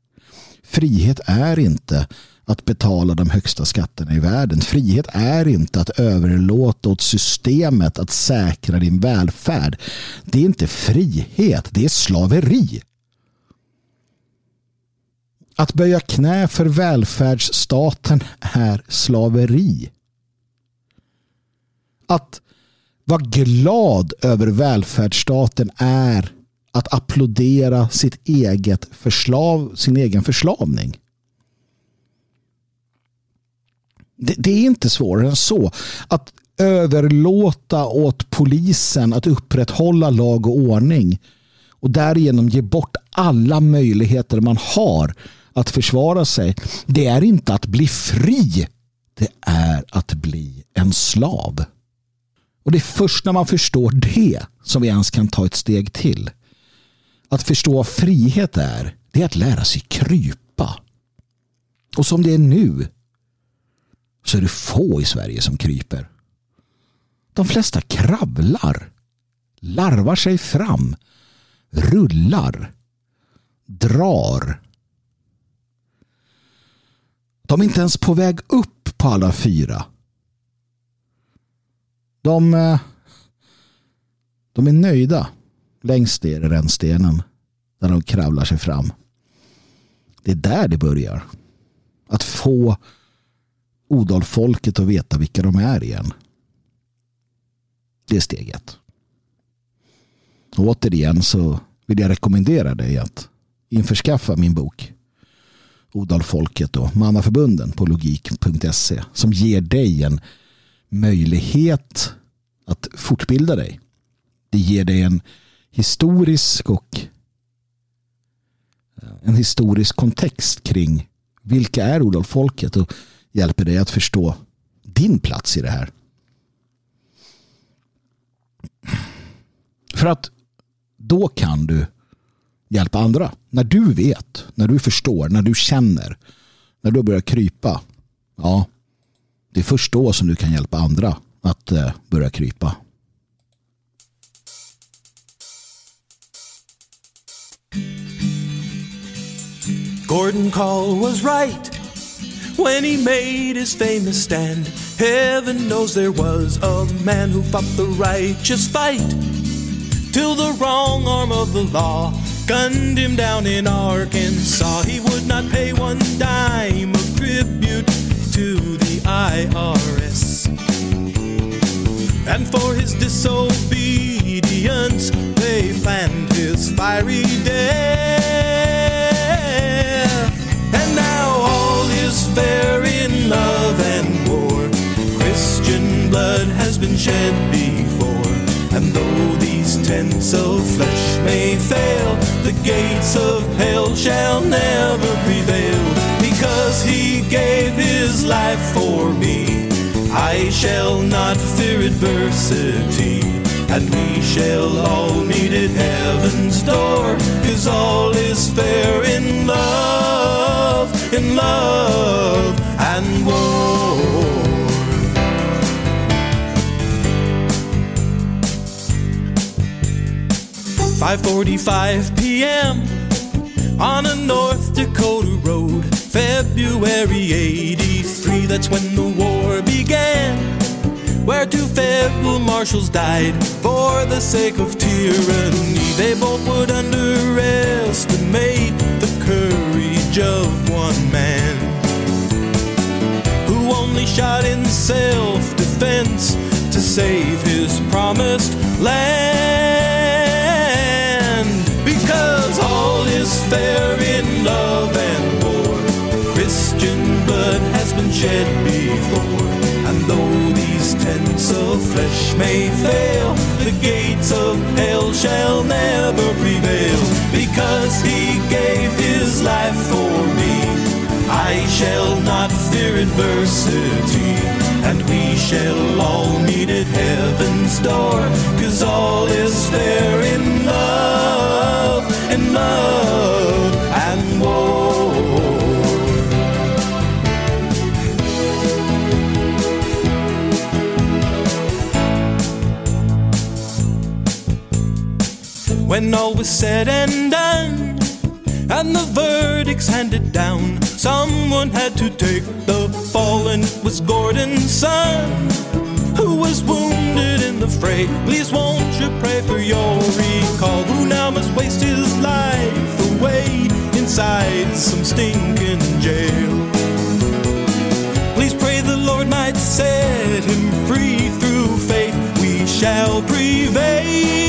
B: Frihet är inte att betala de högsta skatterna i världen. Frihet är inte att överlåta åt systemet att säkra din välfärd. Det är inte frihet, det är slaveri. Att böja knä för välfärdsstaten är slaveri. Att vara glad över välfärdsstaten är att applådera sitt eget förslav, sin egen förslavning. Det, det är inte svårare än så. Att överlåta åt polisen att upprätthålla lag och ordning och därigenom ge bort alla möjligheter man har att försvara sig. Det är inte att bli fri. Det är att bli en slav. Och det är först när man förstår det som vi ens kan ta ett steg till. Att förstå vad frihet är, det är att lära sig krypa. Och som det är nu så är det få i Sverige som kryper. De flesta kravlar, larvar sig fram, rullar, drar. De är inte ens på väg upp på alla fyra. De, eh, de är nöjda längst ner i rännstenen när de kravlar sig fram. Det är där det börjar. Att få Odalfolket att veta vilka de är igen. Det är steget. Och återigen så vill jag rekommendera dig att införskaffa min bok Odalfolket och Mannaförbunden på logik.se som ger dig en möjlighet att fortbilda dig. Det ger dig en historisk och eh, en historisk kontext kring vilka är Odalfolket och hjälper dig att förstå din plats i det här. För att då kan du hjälpa andra. När du vet, när du förstår, när du känner, när du börjar krypa. Ja, det är först då som du kan hjälpa andra att eh, börja krypa. Gordon Call was right when he made his famous stand. Heaven knows there was a man who fought the righteous fight till the wrong arm of the law gunned him down in Arkansas. He would not pay one dime of tribute to the IRS. And for his disobedience, they planned his fiery death. Is fair in love and war. Christian blood has been shed before. And though these tents of flesh may fail, the gates of hell shall never prevail. Because he gave his life for me, I shall not fear adversity. And we shall all meet at heaven's door, cause all is fair in love, in love and war. 5:45 p.m. on a North Dakota road, February 83. That's when the war began.
C: rebel marshals died for the sake of tyranny. They both would underestimate courage of one man who only shot in self defense to save his promised land. Because all is fair in love and war. Christian blood has been shed before. And though these tents of flesh may fail, the gates of hell shall never prevail. Because gave his life for me, I shall not fear adversity. And we shall all meet at heaven's door. Cause all is fair in love, in love and war. When all was said and done, and the verdict's handed down, someone had to take the fall, and it was Gordon's son who was wounded in the fray. Please won't you pray for your recall? Who now must waste his life away inside some stinking jail? Please pray the Lord might set him free through faith. We shall prevail.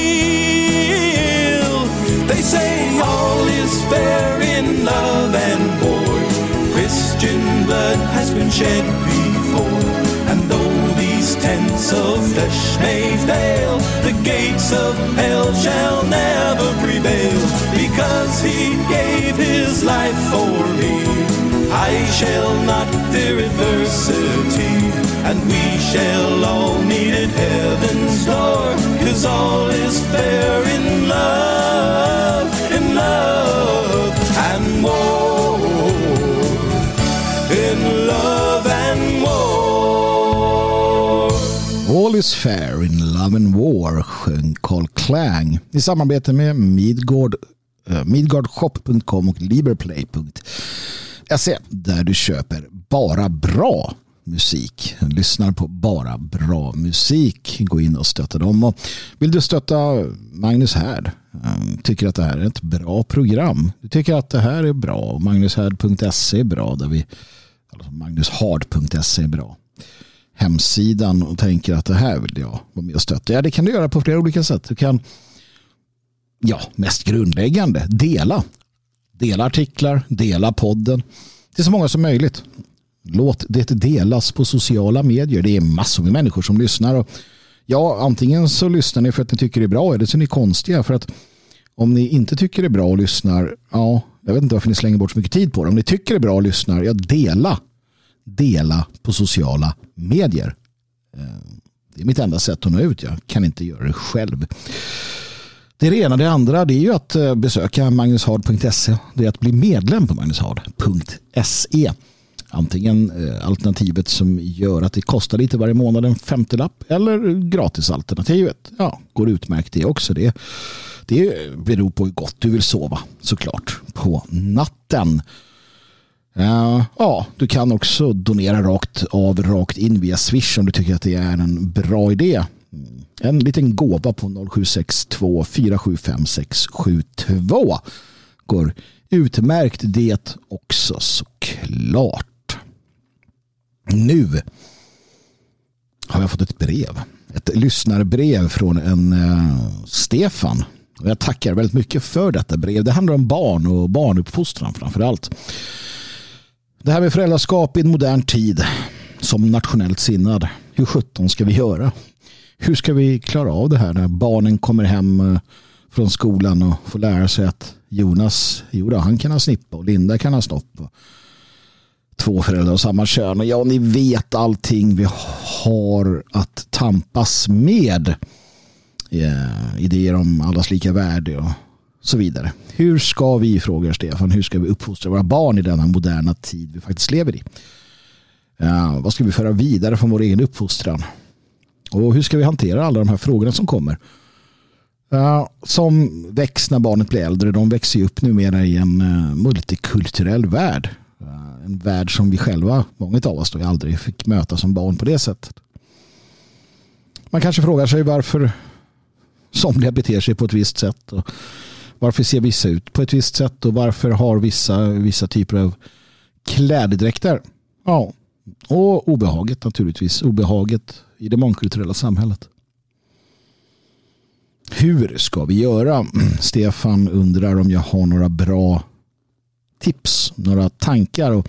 C: They say all is fair in love and war. Christian blood has been shed before. And though these tents of flesh may fail, the gates of hell shall never prevail. Because he gave his life for me. I shall not fear adversity, and we shall all meet at heaven's door. Cause all is fair in love, in love and war. In love and war.
B: All is fair in love and war sjöng Carl Klang i samarbete med Midgård, eh, midgardshop.com och liberplay.se där du köper bara bra musik. Lyssnar på bara bra musik. Gå in och stötta dem. Och vill du stötta Magnus Härd? Mm, tycker att det här är ett bra program. Du tycker att det här är bra. Magnushärd.se är bra. Där vi, alltså Magnushard.se är bra hemsidan och tänker att det här vill jag vara med och stötta. Ja, det kan du göra på flera olika sätt. Du kan, ja, mest grundläggande, dela. Dela artiklar, dela podden till så många som möjligt. Låt det delas på sociala medier. Det är massor med människor som lyssnar. Och ja, antingen så lyssnar ni för att ni tycker det är bra eller så är ni konstiga. För att om ni inte tycker det är bra och lyssnar, ja, jag vet inte varför ni slänger bort så mycket tid på det. Om ni tycker det är bra och lyssnar, ja, dela dela på sociala medier. Eh, det är mitt enda sätt att nå ut. Jag kan inte göra det själv. Det är det ena. Det andra det är ju att eh, besöka magnushard.se. Det är att bli medlem på magnushard.se. Antingen eh, alternativet som gör att det kostar lite varje månad en femtiolapp eller gratisalternativet. Ja, går utmärkt det också. Det, det beror på hur gott du vill sova såklart på natten. Uh, ja, du kan också donera rakt av, rakt in via Swish om du tycker att det är en bra idé. En liten gåva på 0762 475 672 går utmärkt det också såklart. Nu har jag fått ett brev. Ett lyssnarbrev från en eh, Stefan. Och jag tackar väldigt mycket för detta brev. Det handlar om barn och barnuppfostran framför allt. Det här med föräldraskap i en modern tid som nationellt sinnad. Hur sjutton ska vi göra? Hur ska vi klara av det här när barnen kommer hem eh, från skolan och får lära sig att Jonas, jo då, han kan ha snippa och Linda kan ha snopp. Två föräldrar av samma kön. Och ja, ni vet allting vi har att tampas med. Yeah, idéer om allas lika värde och så vidare. Hur ska vi, frågar Stefan, hur ska vi uppfostra våra barn i denna moderna tid vi faktiskt lever i? Uh, vad ska vi föra vidare från vår egen uppfostran? Och hur ska vi hantera alla de här frågorna som kommer? Uh, som väcks när barnet blir äldre. De växer ju upp numera i en uh, multikulturell värld. En värld som vi själva, många av oss, då aldrig fick möta som barn på det sättet. Man kanske frågar sig varför somliga beter sig på ett visst sätt. Och varför ser vissa ut på ett visst sätt och varför har vissa vissa typer av klädedräkter. Ja, och obehaget naturligtvis. Obehaget i det mångkulturella samhället. Hur ska vi göra? *clears throat* Stefan undrar om jag har några bra tips, några tankar. Och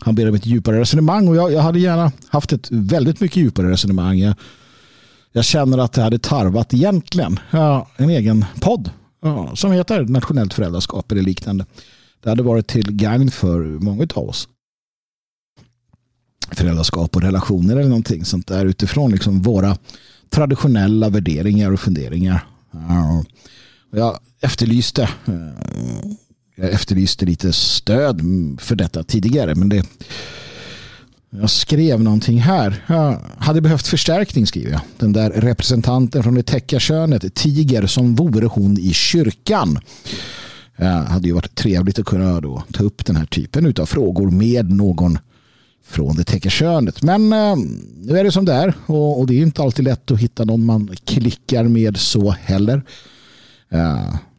B: han ber om ett djupare resonemang och jag, jag hade gärna haft ett väldigt mycket djupare resonemang. Jag, jag känner att det hade tarvat egentligen ja, en egen podd ja, som heter Nationellt föräldraskap eller liknande. Det hade varit till gagn för många av oss. Föräldraskap och relationer eller någonting sånt där utifrån liksom våra traditionella värderingar och funderingar. Ja, jag efterlyste eh, jag efterlyste lite stöd för detta tidigare men det jag skrev någonting här. Jag hade behövt förstärkning skriver jag. Den där representanten från det täcka könet. tiger som vore hon i kyrkan. Det hade ju varit trevligt att kunna då ta upp den här typen av frågor med någon från det täcka könet. Men eh, nu är det som det är och, och, det är inte alltid lätt att hitta någon man klickar med så heller.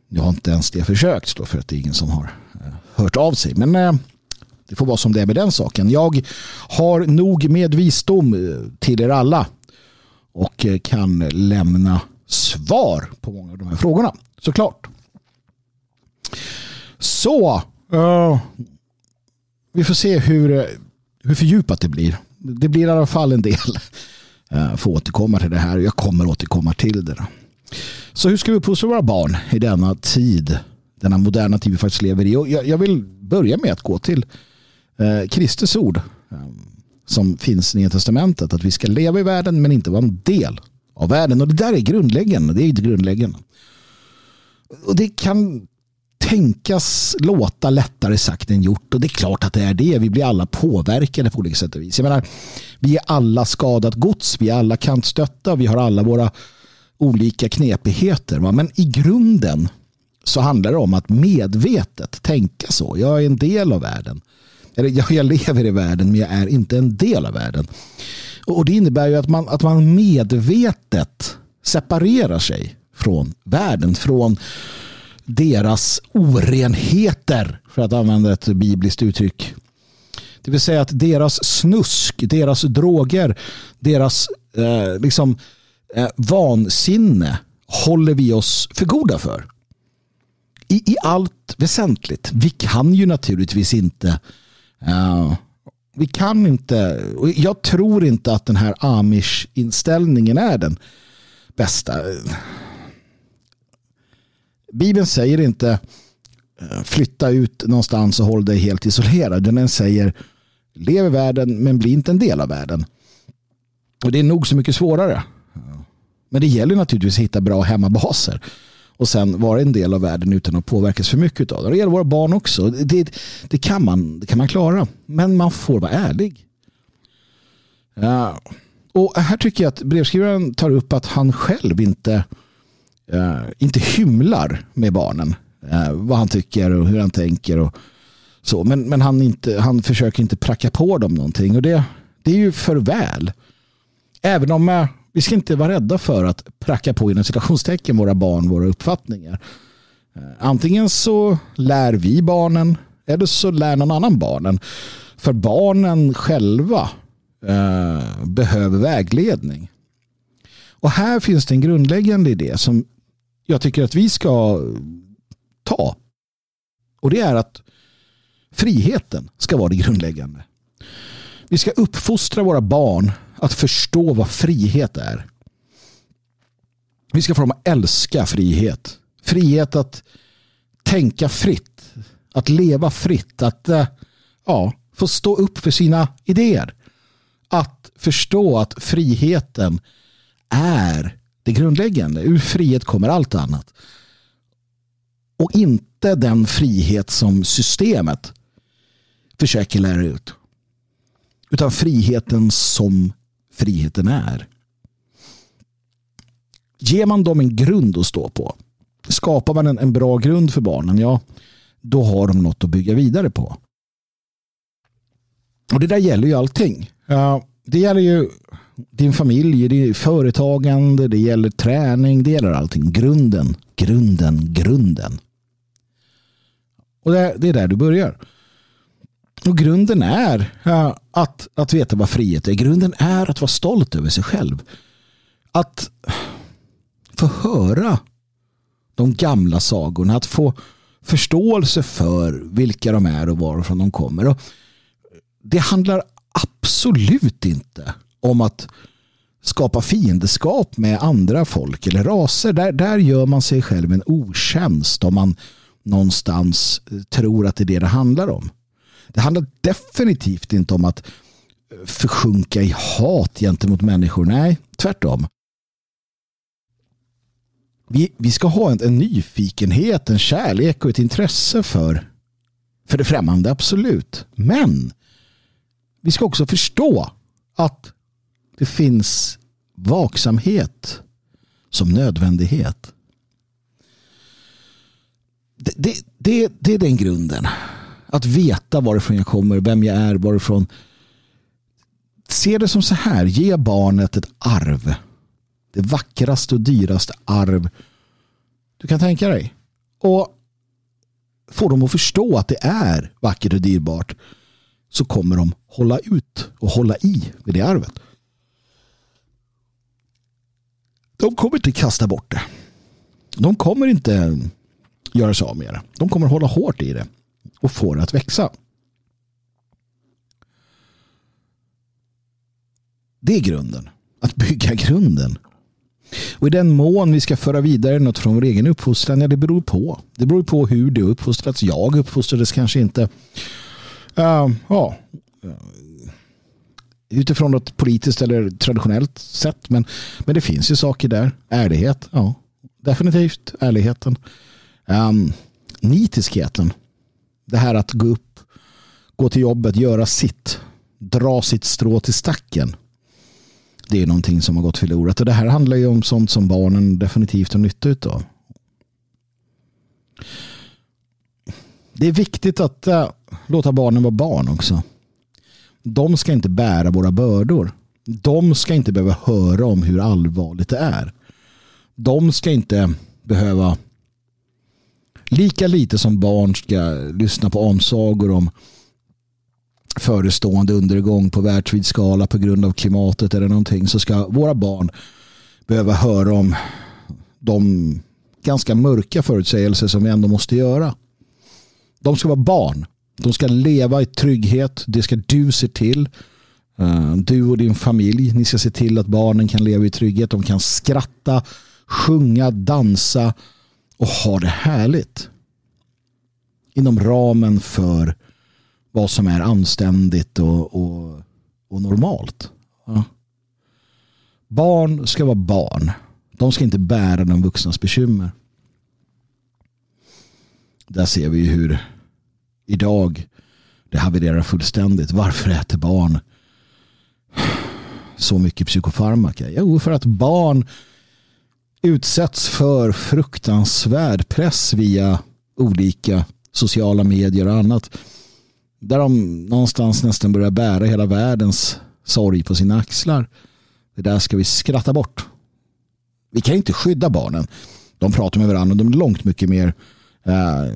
B: Nu jag har inte ens det försökt då för att det är ingen som har eh, hört av sig. Men eh, det får vara som det är med den saken. Jag har nog med visdom eh, till er alla och kan lämna svar på många av de här frågorna. Såklart. Så, uh, vi får se hur, hur fördjupat det blir. Det blir i alla fall en del. Uh, får återkomma till det här. Jag kommer återkomma till det. Så hur ska vi uppfostra våra barn i denna tid? Denna moderna tid vi faktiskt lever i. Och jag, vill börja med att gå till eh, Kristus ord eh, som finns i Nya Testamentet. Att vi ska leva i världen men inte vara en del av världen. Och det där är grundläggande. Det är inte grundläggande. Och det kan tänkas låta lättare sagt än gjort. Och det är klart att det är det. Vi blir alla påverkade på olika sätt och vis. Jag menar, vi är alla skadat gods. Vi är alla kantstötta. Vi har alla våra olika knepigheter. Men i grunden så handlar det om att medvetet tänka så. Jag är en del av världen. Eller jag lever i världen men jag är inte en del av världen. Och det innebär ju att man, att man medvetet separerar sig från världen. Från deras orenheter, för att använda ett bibliskt uttryck. Det vill säga att deras snusk, deras droger, deras eh, liksom, eh, vansinne håller vi oss för goda för. I, I allt väsentligt. Vi kan ju naturligtvis inte eh, vi kan inte, och jag tror inte att den här amish-inställningen är den bästa. Bibeln säger inte eh, flytta ut någonstans och håll dig helt isolerad. Den säger lev i världen men bli inte en del av världen. Och det är nog så mycket svårare. Men det gäller naturligtvis att hitta bra hemmabaser och sen vara en del av världen utan att påverkas för mycket av det. Det gäller våra barn också. Det, det, kan, man, det kan man klara. Men man får vara ärlig. Ja. Och här tycker jag att brevskrivaren tar upp att han själv inte uh, inte hymlar med barnen. Uh, vad han tycker och hur han tänker. Och så. Men, men han, inte, han försöker inte pracka på dem någonting. Och det, det är ju för väl. Även om uh, vi ska inte vara rädda för att pracka på inom citationstecken våra barn våra uppfattningar. Eh, antingen så lär vi barnen eller så lär någon annan barnen. För barnen själva eh, behöver vägledning. Och här finns det en grundläggande idé som jag tycker att vi ska ta. Och det är att friheten ska vara det grundläggande. Vi ska uppfostra våra barn att förstå vad frihet är. Vi ska få dem att älska frihet. Frihet att tänka fritt. Att leva fritt. Att eh, ja, få stå upp för sina idéer. Att förstå att friheten är det grundläggande. Ur frihet kommer allt annat. Och inte den frihet som systemet försöker lära ut. Utan friheten som friheten är. Ger man dem en grund att stå på, skapar man en, en bra grund för barnen, ja, då har de något att bygga vidare på. Och det där gäller ju allting. Det gäller ju din familj, det är företagande, det gäller träning, det gäller allting. Grunden, grunden, grunden. Och det är där du börjar. Och grunden är att, att veta vad frihet är. Grunden är att vara stolt över sig själv. Att få höra de gamla sagorna. Att få förståelse för vilka de är och varifrån de kommer. Och det handlar absolut inte om att skapa fiendeskap med andra folk eller raser. Där, där gör man sig själv en otjänst om man någonstans tror att det är det det handlar om. Det handlar definitivt inte om att eh, försjunka i hat gentemot människor. Nej, tvärtom. Vi, vi ska ha en, en nyfikenhet, en kärlek och ett intresse för, för det främmande, absolut. Men vi ska också förstå att det finns vaksamhet som nödvändighet. Det, det, det, det, är den grunden. Att veta varifrån jag kommer, vem jag är, varifrån. Se det som så här, ge barnet ett arv. Det vackraste och dyraste arv du kan tänka dig. Och få dem att förstå att det är vackert och dyrbart så kommer de hålla ut och hålla i med det arvet. De kommer inte kasta bort det. De kommer inte göra sig av med det. De kommer hålla hårt i det och får det att växa. Det är grunden. Att bygga grunden. Och i den mån vi ska föra vidare något från vår egen uppfostran, ja det beror på. Det beror på hur det uppfostrats. Jag uppfostrades kanske inte uh, ja, eh, utifrån något politiskt eller traditionellt sätt. Men, men det finns ju saker där. Ärlighet, ja. Definitivt ärligheten. Ehm, um, nitiskheten. Det här att gå upp, gå till jobbet, göra sitt. Dra sitt strå till stacken. Det är någonting som har gått förlorat. Och det här handlar ju om sånt som barnen definitivt har nytta av. Det är viktigt att äh, låta barnen vara barn också. De ska inte bära våra bördor. De ska inte behöva höra om hur allvarligt det är. De ska inte behöva lika lite som barn ska lyssna på omsagor om förestående undergång på världsvid skala på grund av klimatet eller någonting så ska våra barn behöva höra om de ganska mörka förutsägelser som vi ändå måste göra. De ska vara barn. De ska leva i trygghet. Det ska du se till. Eh, du och din familj. Ni ska se till att barnen kan leva i trygghet. De kan skratta, sjunga, dansa och ha det härligt. Inom ramen för vad som är anständigt och, och, och normalt. Ja. Barn ska vara barn. De ska inte bära de vuxnas bekymmer. Där ser vi hur idag det havererar fullständigt. Varför äter barn så mycket psykofarmaka? Jo, för att barn utsätts för fruktansvärd press via olika sociala medier och annat. Där de någonstans nästan börjar bära hela världens sorg på sina axlar. Det där ska vi skratta bort. Vi kan inte skydda barnen. De pratar med varandra. och De är långt mycket mer eh,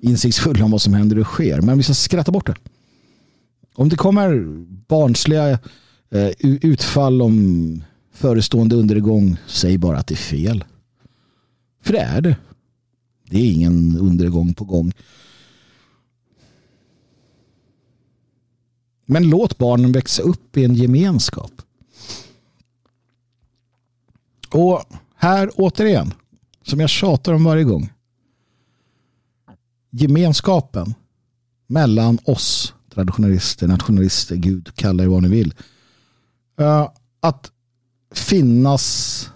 B: insiktsfulla om vad som händer och sker. Men vi ska skratta bort det. Om det kommer barnsliga eh, utfall om förestående undergång, säg bara att det är fel. För det är det. Det är ingen undergång på gång. Men låt barnen växa upp i en gemenskap. Och här återigen, som jag tjatar om varje gång. Gemenskapen mellan oss traditionalister, nationalister, Gud, kalla det vad ni vill. Eh, att finnas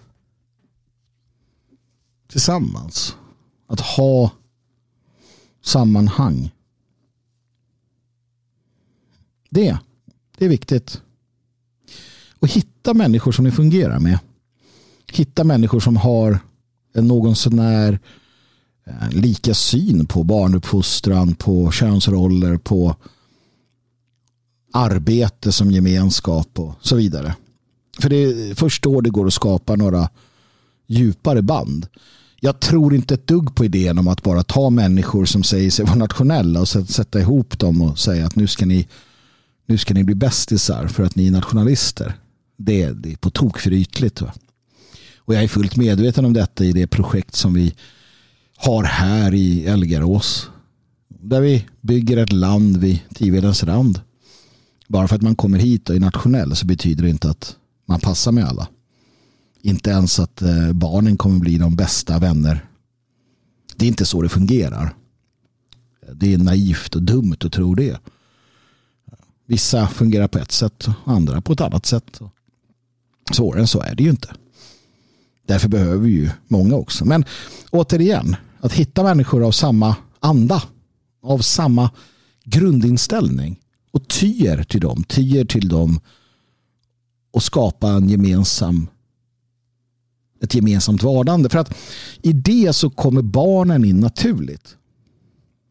B: tillsammans. Att ha sammanhang. Det, det är viktigt. Och hitta människor som ni fungerar med. Hitta människor som har en någon sånär eh, lika syn på barnuppfostran, på könsroller, på arbete som gemenskap och så vidare. För det är först då det går att skapa några djupare band. Jag tror inte ett dugg på idén om att bara ta människor som säger sig vara nationella och sätta ihop dem och säga att nu ska ni, nu ska ni bli bästisar för att ni är nationalister. Det, det är på tok för ytligt. Va? Och jag är fullt medveten om detta i det projekt som vi har här i Elgarås. Där vi bygger ett land vid Tivedens rand. Bara för att man kommer hit och är nationell så betyder det inte att man passar med alla. Inte ens att eh, barnen kommer bli de bästa vänner. Det är inte så det fungerar. Det är naivt och dumt att tro det. Vissa fungerar på ett sätt, och andra på ett annat sätt. Svårare än så är det ju inte. Därför behöver vi ju många också. Men återigen, att hitta människor av samma anda, av samma grundinställning och tyer till dem, Tyer till dem och skapa en gemensam ett gemensamt vardande. För att i det så kommer barnen in naturligt.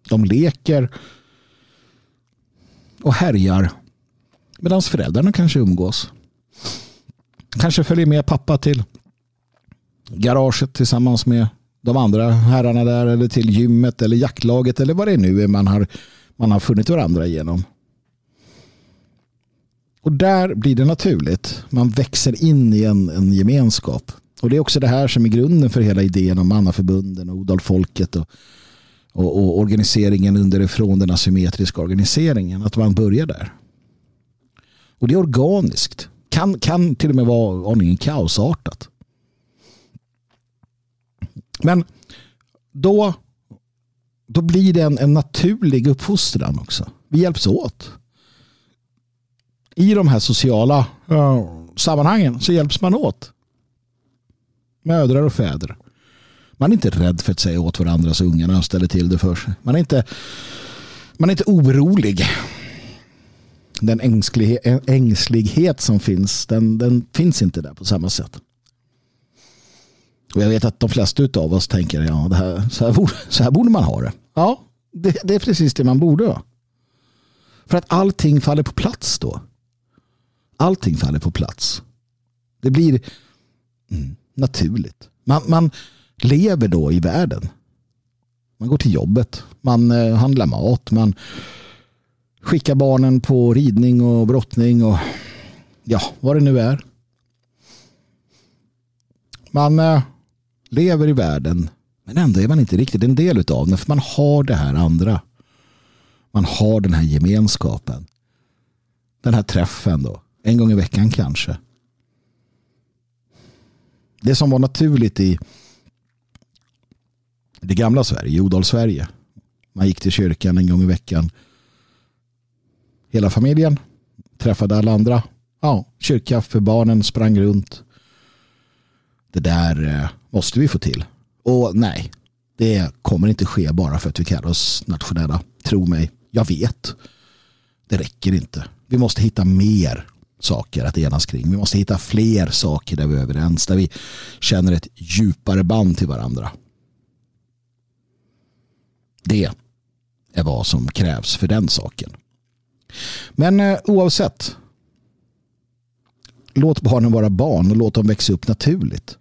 B: De leker och härjar medan föräldrarna kanske umgås. Kanske följer med pappa till garaget tillsammans med de andra herrarna där eller till gymmet eller jaktlaget eller vad det nu är man har, man har funnit varandra igenom. Och där blir det naturligt. Man växer in i en, en gemenskap. Och det är också det här som är grunden för hela idén om mannaförbunden och odalfolket och, och, och organiseringen underifrån den asymmetriska organiseringen. Att man börjar där. Och det är organiskt. Kan, kan till och med vara aningen kaosartat. Men då, då blir det en, en naturlig uppfostran också. Vi hjälps åt. I de här sociala sammanhangen så hjälps man åt mödrar och fäder. Man är inte rädd för att säga åt varandra så ungarna ställer till det för sig. Man är inte, man är inte orolig. Den ängslighet, ängslighet som finns, den, den finns inte där på samma sätt. Och jag vet att de flesta av oss tänker ja, det här, så, här borde, så här borde man ha det. Ja, det, det är precis det man borde ha. För att allting faller på plats då. Allting faller på plats. Det blir... Mm naturligt. Man, man lever då i världen. Man går till jobbet, man eh, handlar mat, man skickar barnen på ridning och brottning och ja, vad det nu är. Man eh, lever i världen men ändå är man inte riktigt en del av den för man har det här andra. Man har den här gemenskapen. Den här träffen då. En gång i veckan kanske det som var naturligt i det gamla Sverige, i Odal-Sverige. Man gick till kyrkan en gång i veckan. Hela familjen träffade alla andra. Ja, kyrkkaffe, barnen sprang runt. Det där eh, måste vi få till. Och nej, det kommer inte ske bara för att vi kallar oss nationella. Tro mig, jag vet. Det räcker inte. Vi måste hitta mer saker att enas kring. Vi måste hitta fler saker där vi är överens, där vi känner ett djupare band till varandra. Det är vad som krävs för den saken. Men eh, oavsett, låt barnen vara barn och låt dem växa upp naturligt.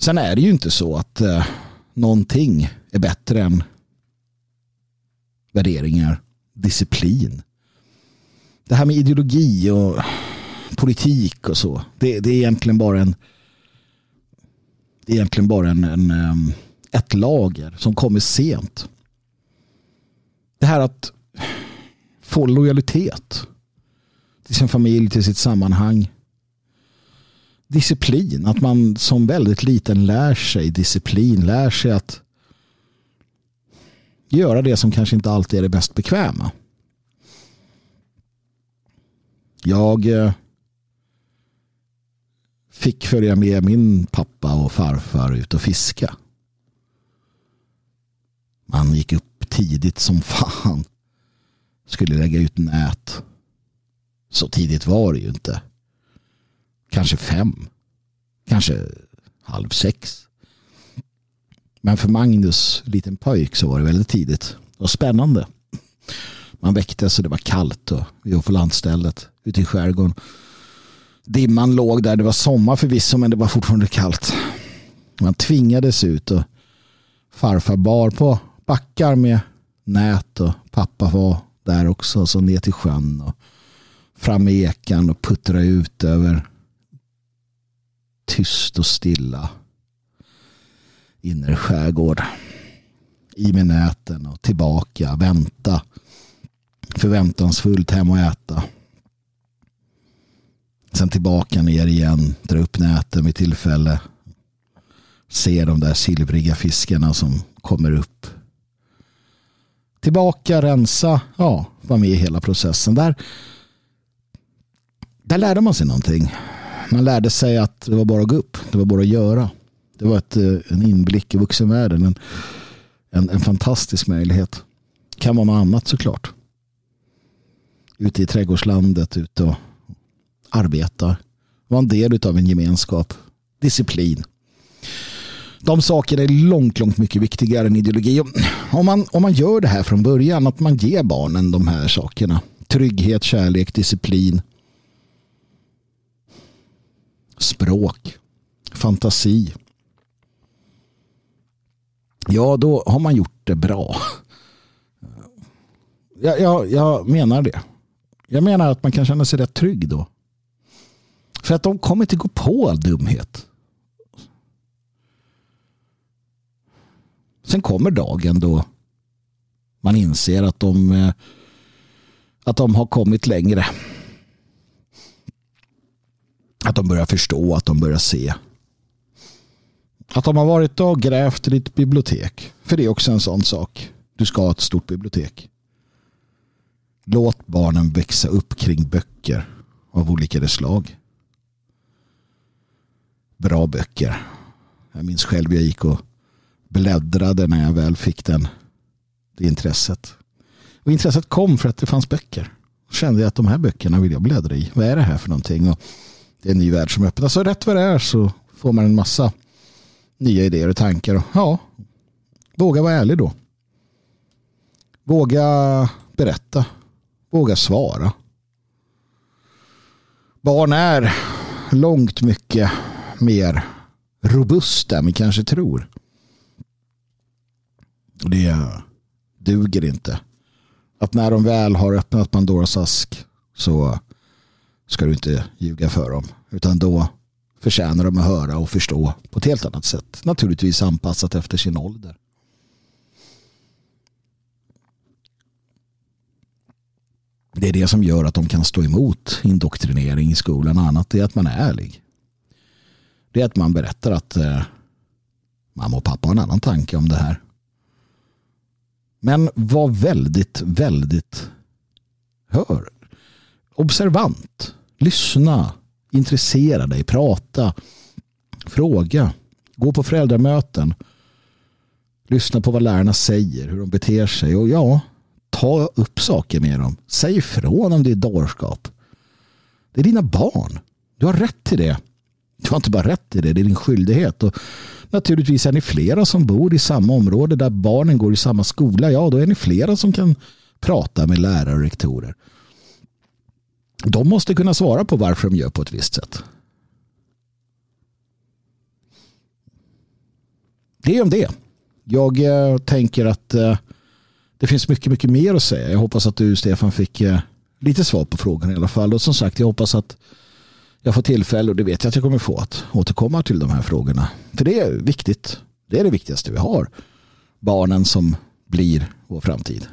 B: Sen är det ju inte så att eh, någonting är bättre än värderingar, disciplin, det här med ideologi och politik och så. Det, det är egentligen bara en det är egentligen bara en, en, ehm, ett lager som kommer sent. Det här att få lojalitet till sin familj, till sitt sammanhang. Disciplin, att man som väldigt liten lär sig disciplin, lär sig att göra det som kanske inte alltid är det bäst bekväma. Jag eh, fick följa med min pappa och farfar ut och fiska. Man gick upp tidigt som *laughs* fan. Skulle lägga ut nät. Så tidigt var det ju inte. Kanske fem. Kanske halv sex. Men för Magnus, liten pojk, så var det väldigt tidigt. Och spännande. Man väcktes och det var kallt och vi var på landstället ute i skärgården. Dimman låg där. Det var sommar förvisso men det var fortfarande kallt. Man tvingades ut och farfar bar på backar med nät och pappa var där också. Så ner till sjön och fram med ekan och puttra ut över tyst och stilla inre skärgård. I med näten och tillbaka, vänta. Förväntansfullt hem och äta. Sen tillbaka ner igen, dra upp näten vid tillfälle. Se de där silvriga fiskarna som kommer upp. Tillbaka, rensa, ja, vara med i hela processen. Där, där lärde man sig någonting. Man lärde sig att det var bara att gå upp, det var bara att göra. Det var ett, eh, en inblick i vuxenvärlden. En, en, en fantastisk möjlighet. Kan vara något annat såklart. Ute i trädgårdslandet, ute och arbeta. Vara en del av en gemenskap. Disciplin. De sakerna är långt, långt mycket viktigare än ideologi. Om man, om man gör det här från början, att man ger barnen de här sakerna. Trygghet, kärlek, disciplin. Språk. Fantasi ja då har man gjort det bra. Jag, jag, jag menar det. Jag menar att man kan känna sig rätt trygg då. För att de kommer inte gå på all dumhet. Sen kommer dagen då man inser att de, eh, att de har kommit längre. Att de börjar förstå, att de börjar se. Att de har varit och grävt i ditt bibliotek. För det är också en sån sak. Du ska ha ett stort bibliotek. Låt barnen växa upp kring böcker av olika slag. Bra böcker. Jag minns själv jag gick och bläddrade när jag väl fick den, det intresset. Och intresset kom för att det fanns böcker. Då kände jag att de här böckerna vill jag bläddra i. Vad är det här för någonting? Och det är en ny värld som öppnas. Och rätt vad det är så får man en massa nya idéer och tankar. Ja, våga vara ärlig då. Våga berätta. Våga svara. Barn är långt mycket mer robusta än vi kanske tror. Det duger inte. Att när de väl har öppnat Pandoras ask så ska du inte ljuga för dem. Utan då förtjänar de att höra och förstå på ett helt annat sätt. Naturligtvis anpassat efter sin ålder. Det är det som gör att de kan stå emot indoktrinering i skolan och annat. Det är att man är ärlig. Det är att man berättar att eh, mamma och pappa har en annan tanke om det här. Men var väldigt, väldigt hör. Observant. Lyssna intressera dig, prata, fråga, gå på föräldramöten, lyssna på vad lärarna säger, hur de beter sig och ja, ta upp saker med dem. Säg ifrån om det är dårskap. Det är dina barn. Du har rätt till det. Du har inte bara rätt i det, det är din skyldighet. Och naturligtvis är ni flera som bor i samma område där barnen går i samma skola. Ja, då är ni flera som kan prata med lärare och rektorer de måste kunna svara på varför de gör på ett visst sätt. Det är om det. Jag eh, tänker att eh, det finns mycket, mycket mer att säga. Jag hoppas att du, Stefan, fick eh, lite svar på frågan i alla fall. Och som sagt, jag hoppas att jag får tillfälle, och det vet jag att jag kommer få, att återkomma till de här frågorna. För det är viktigt. Det är det viktigaste vi har. Barnen som blir vår framtid.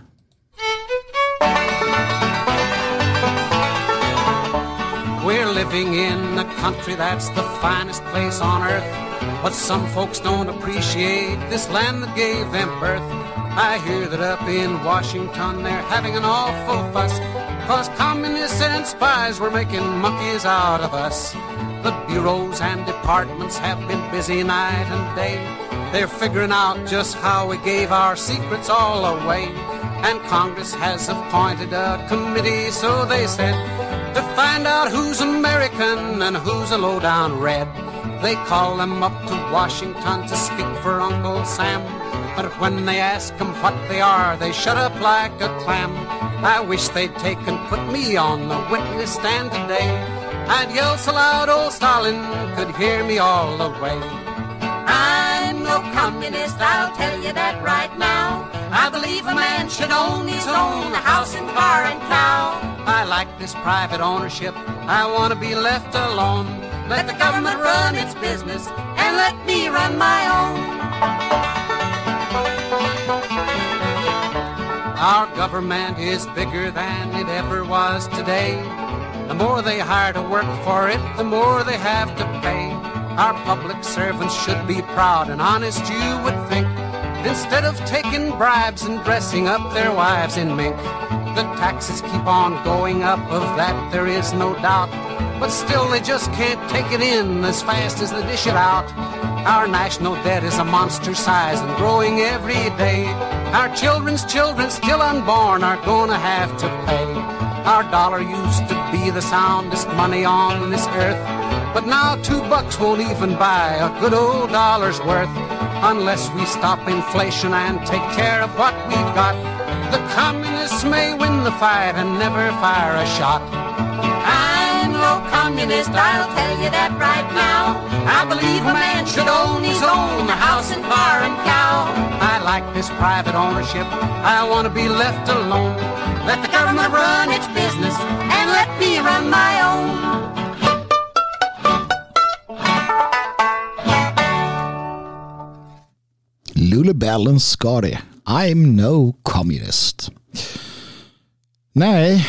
D: Living in a country that's the finest place on earth. But some folks don't appreciate this land that gave them birth. I hear that up in Washington they're having an awful fuss. Cause communists and spies were making monkeys out of us. The bureaus and departments have been busy night and day. They're figuring out just how we gave our secrets all away. And Congress has appointed a committee, so they said to find out who's American and who's a low-down red. They call them up to Washington to speak for Uncle Sam. But when they ask them what they are, they shut up like a clam. I wish they'd take and put me on the witness stand today. I'd yell so loud old Stalin could hear me all the way.
E: I'm no communist, I'll tell you that right now. I believe a man should own his own house and car and cow.
D: I like this private ownership. I want to be left alone.
E: Let the government run its business and let me run my own.
D: Our government is bigger than it ever was today. The more they hire to work for it, the more they have to pay. Our public servants should be proud and honest, you would think. Instead of taking bribes and dressing up their wives in mink. The taxes keep on going up, of that there is no doubt. But still they just can't take it in as fast as they dish it out. Our national debt is a monster size and growing every day. Our children's children still unborn are gonna have to pay. Our dollar used to be the soundest money on this earth. But now two bucks won't even buy a good old dollar's worth. Unless we stop inflation and take care of what we've got. The communists may win the fight and never fire a shot.
E: I'm no communist, I'll tell you that right now. I believe a man should own his own house and car and cow.
D: I like this private ownership. I want to be left alone.
E: Let the government run its business and let me run my own.
B: Lullabell and Scotty. I'm no communist. Nej,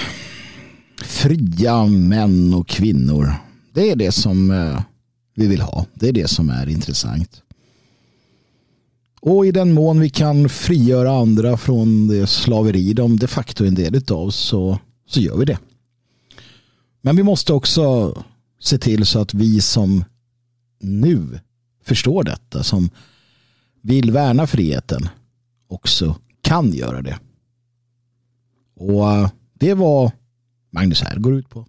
B: fria män och kvinnor. Det är det som eh, vi vill ha. Det är det som är intressant. Och i den mån vi kan frigöra andra från det slaveri de de facto är en del av så, så gör vi det. Men vi måste också se till så att vi som nu förstår detta, som vill värna friheten, också kan göra det. Och eh, det var Magnus här går ut på.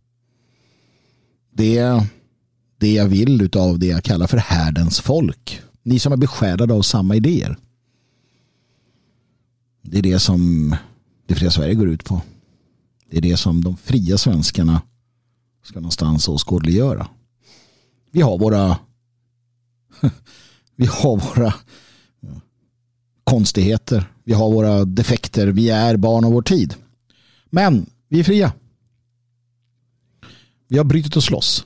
B: Det, det jag vill utav det jag kallar för härdens folk. Ni som är besjälade av samma idéer. Det är det som det fria Sverige går ut på. Det är det som de fria svenskarna ska någonstans åskådliggöra. Vi har våra *laughs* vi har våra konstigheter. Vi har våra defekter. Vi är barn av vår tid. Men vi är fria. Vi har brutit oss loss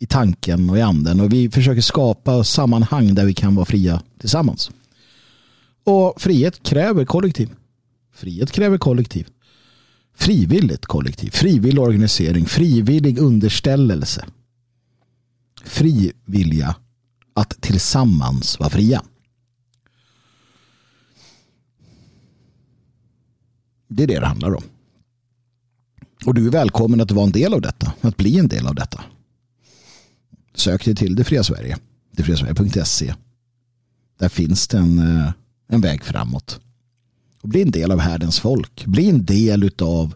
B: i tanken och i anden och vi försöker skapa sammanhang där vi kan vara fria tillsammans. Och frihet kräver kollektiv. Frihet kräver kollektiv. Frivilligt kollektiv, frivillig organisering, frivillig underställelse. Fri vilja att tillsammans vara fria. Det är det det handlar om. Och du är välkommen att vara en del av detta, att bli en del av detta. Sök dig till Det Fria Sverige, detfriasverige.se. Där finns det en, eh, en väg framåt. Och bli en del av härdens folk. Bli en del av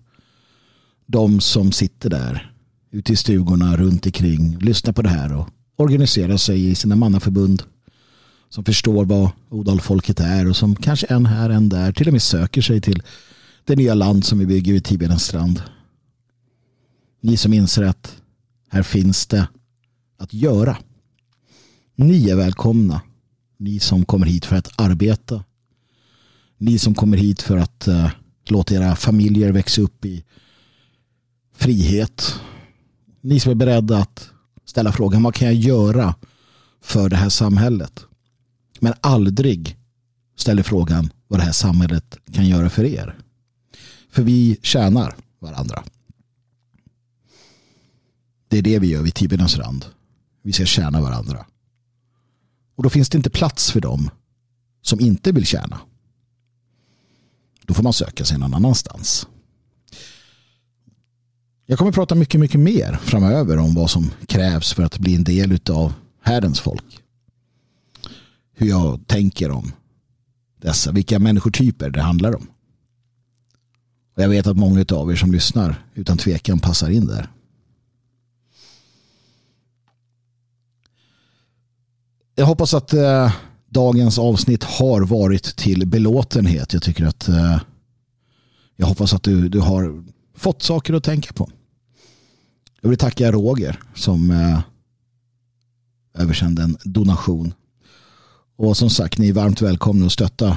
B: de som sitter där ute i stugorna runt omkring, Lyssna på det här och organisera sig i sina mannaförbund som förstår vad odalfolket är och som kanske en här, en där till och med söker sig till det nya land som vi bygger vid Tiberens strand. Ni som inser att här finns det att göra. Ni är välkomna. Ni som kommer hit för att arbeta. Ni som kommer hit för att uh, låta era familjer växa upp i frihet. Ni som är beredda att ställa frågan vad kan jag göra för det här samhället? Men aldrig ställer frågan vad det här samhället kan göra för er. För vi tjänar varandra. Det är det vi gör vid Tibernas rand. Vi ska tjäna varandra. Och då finns det inte plats för dem som inte vill tjäna. Då får man söka sig någon annanstans. Jag kommer att prata mycket, mycket mer framöver om vad som krävs för att bli en del av härdens folk. Hur jag tänker om dessa, vilka människotyper det handlar om. Och jag vet att många av er som lyssnar utan tvekan passar in där. Jag hoppas att eh, dagens avsnitt har varit till belåtenhet. Jag tycker att eh, jag hoppas att du, du har fått saker att tänka på. Jag vill tacka Roger som eh, översände en donation. Och som sagt, ni är varmt välkomna att stötta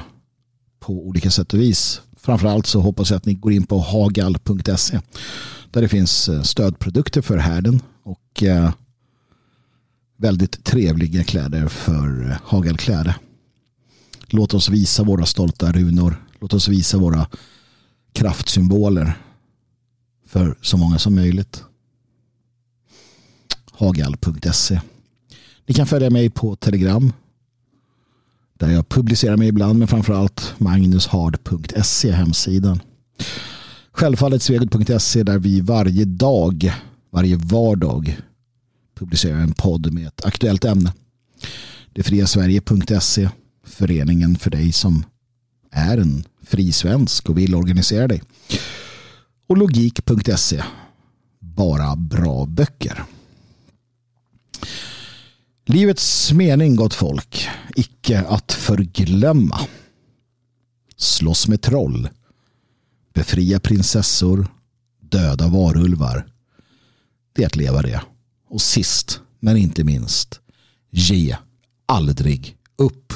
B: på olika sätt och vis. Framförallt så hoppas jag att ni går in på hagal.se där det finns eh, stödprodukter för härden och eh, väldigt trevliga kläder för eh, hagelkläder. Låt oss visa våra stolta runor. Låt oss visa våra kraftsymboler för så många som möjligt. Hagal.se Ni kan följa mig på Telegram där jag publicerar mig ibland men framförallt magnushard.se hemsidan. Självfallet svegot.se där vi varje dag, varje vardag publicerar en podd med ett aktuellt ämne. Detfriasverige.se, föreningen för dig som är en fri svensk och vill organisera dig. Och logik.se bara bra böcker. Livets mening, gott folk, icke att förglömma. Slåss med troll. Befria prinsessor. Döda varulvar. Det är att leva det. Och sist, men inte minst, ge aldrig upp.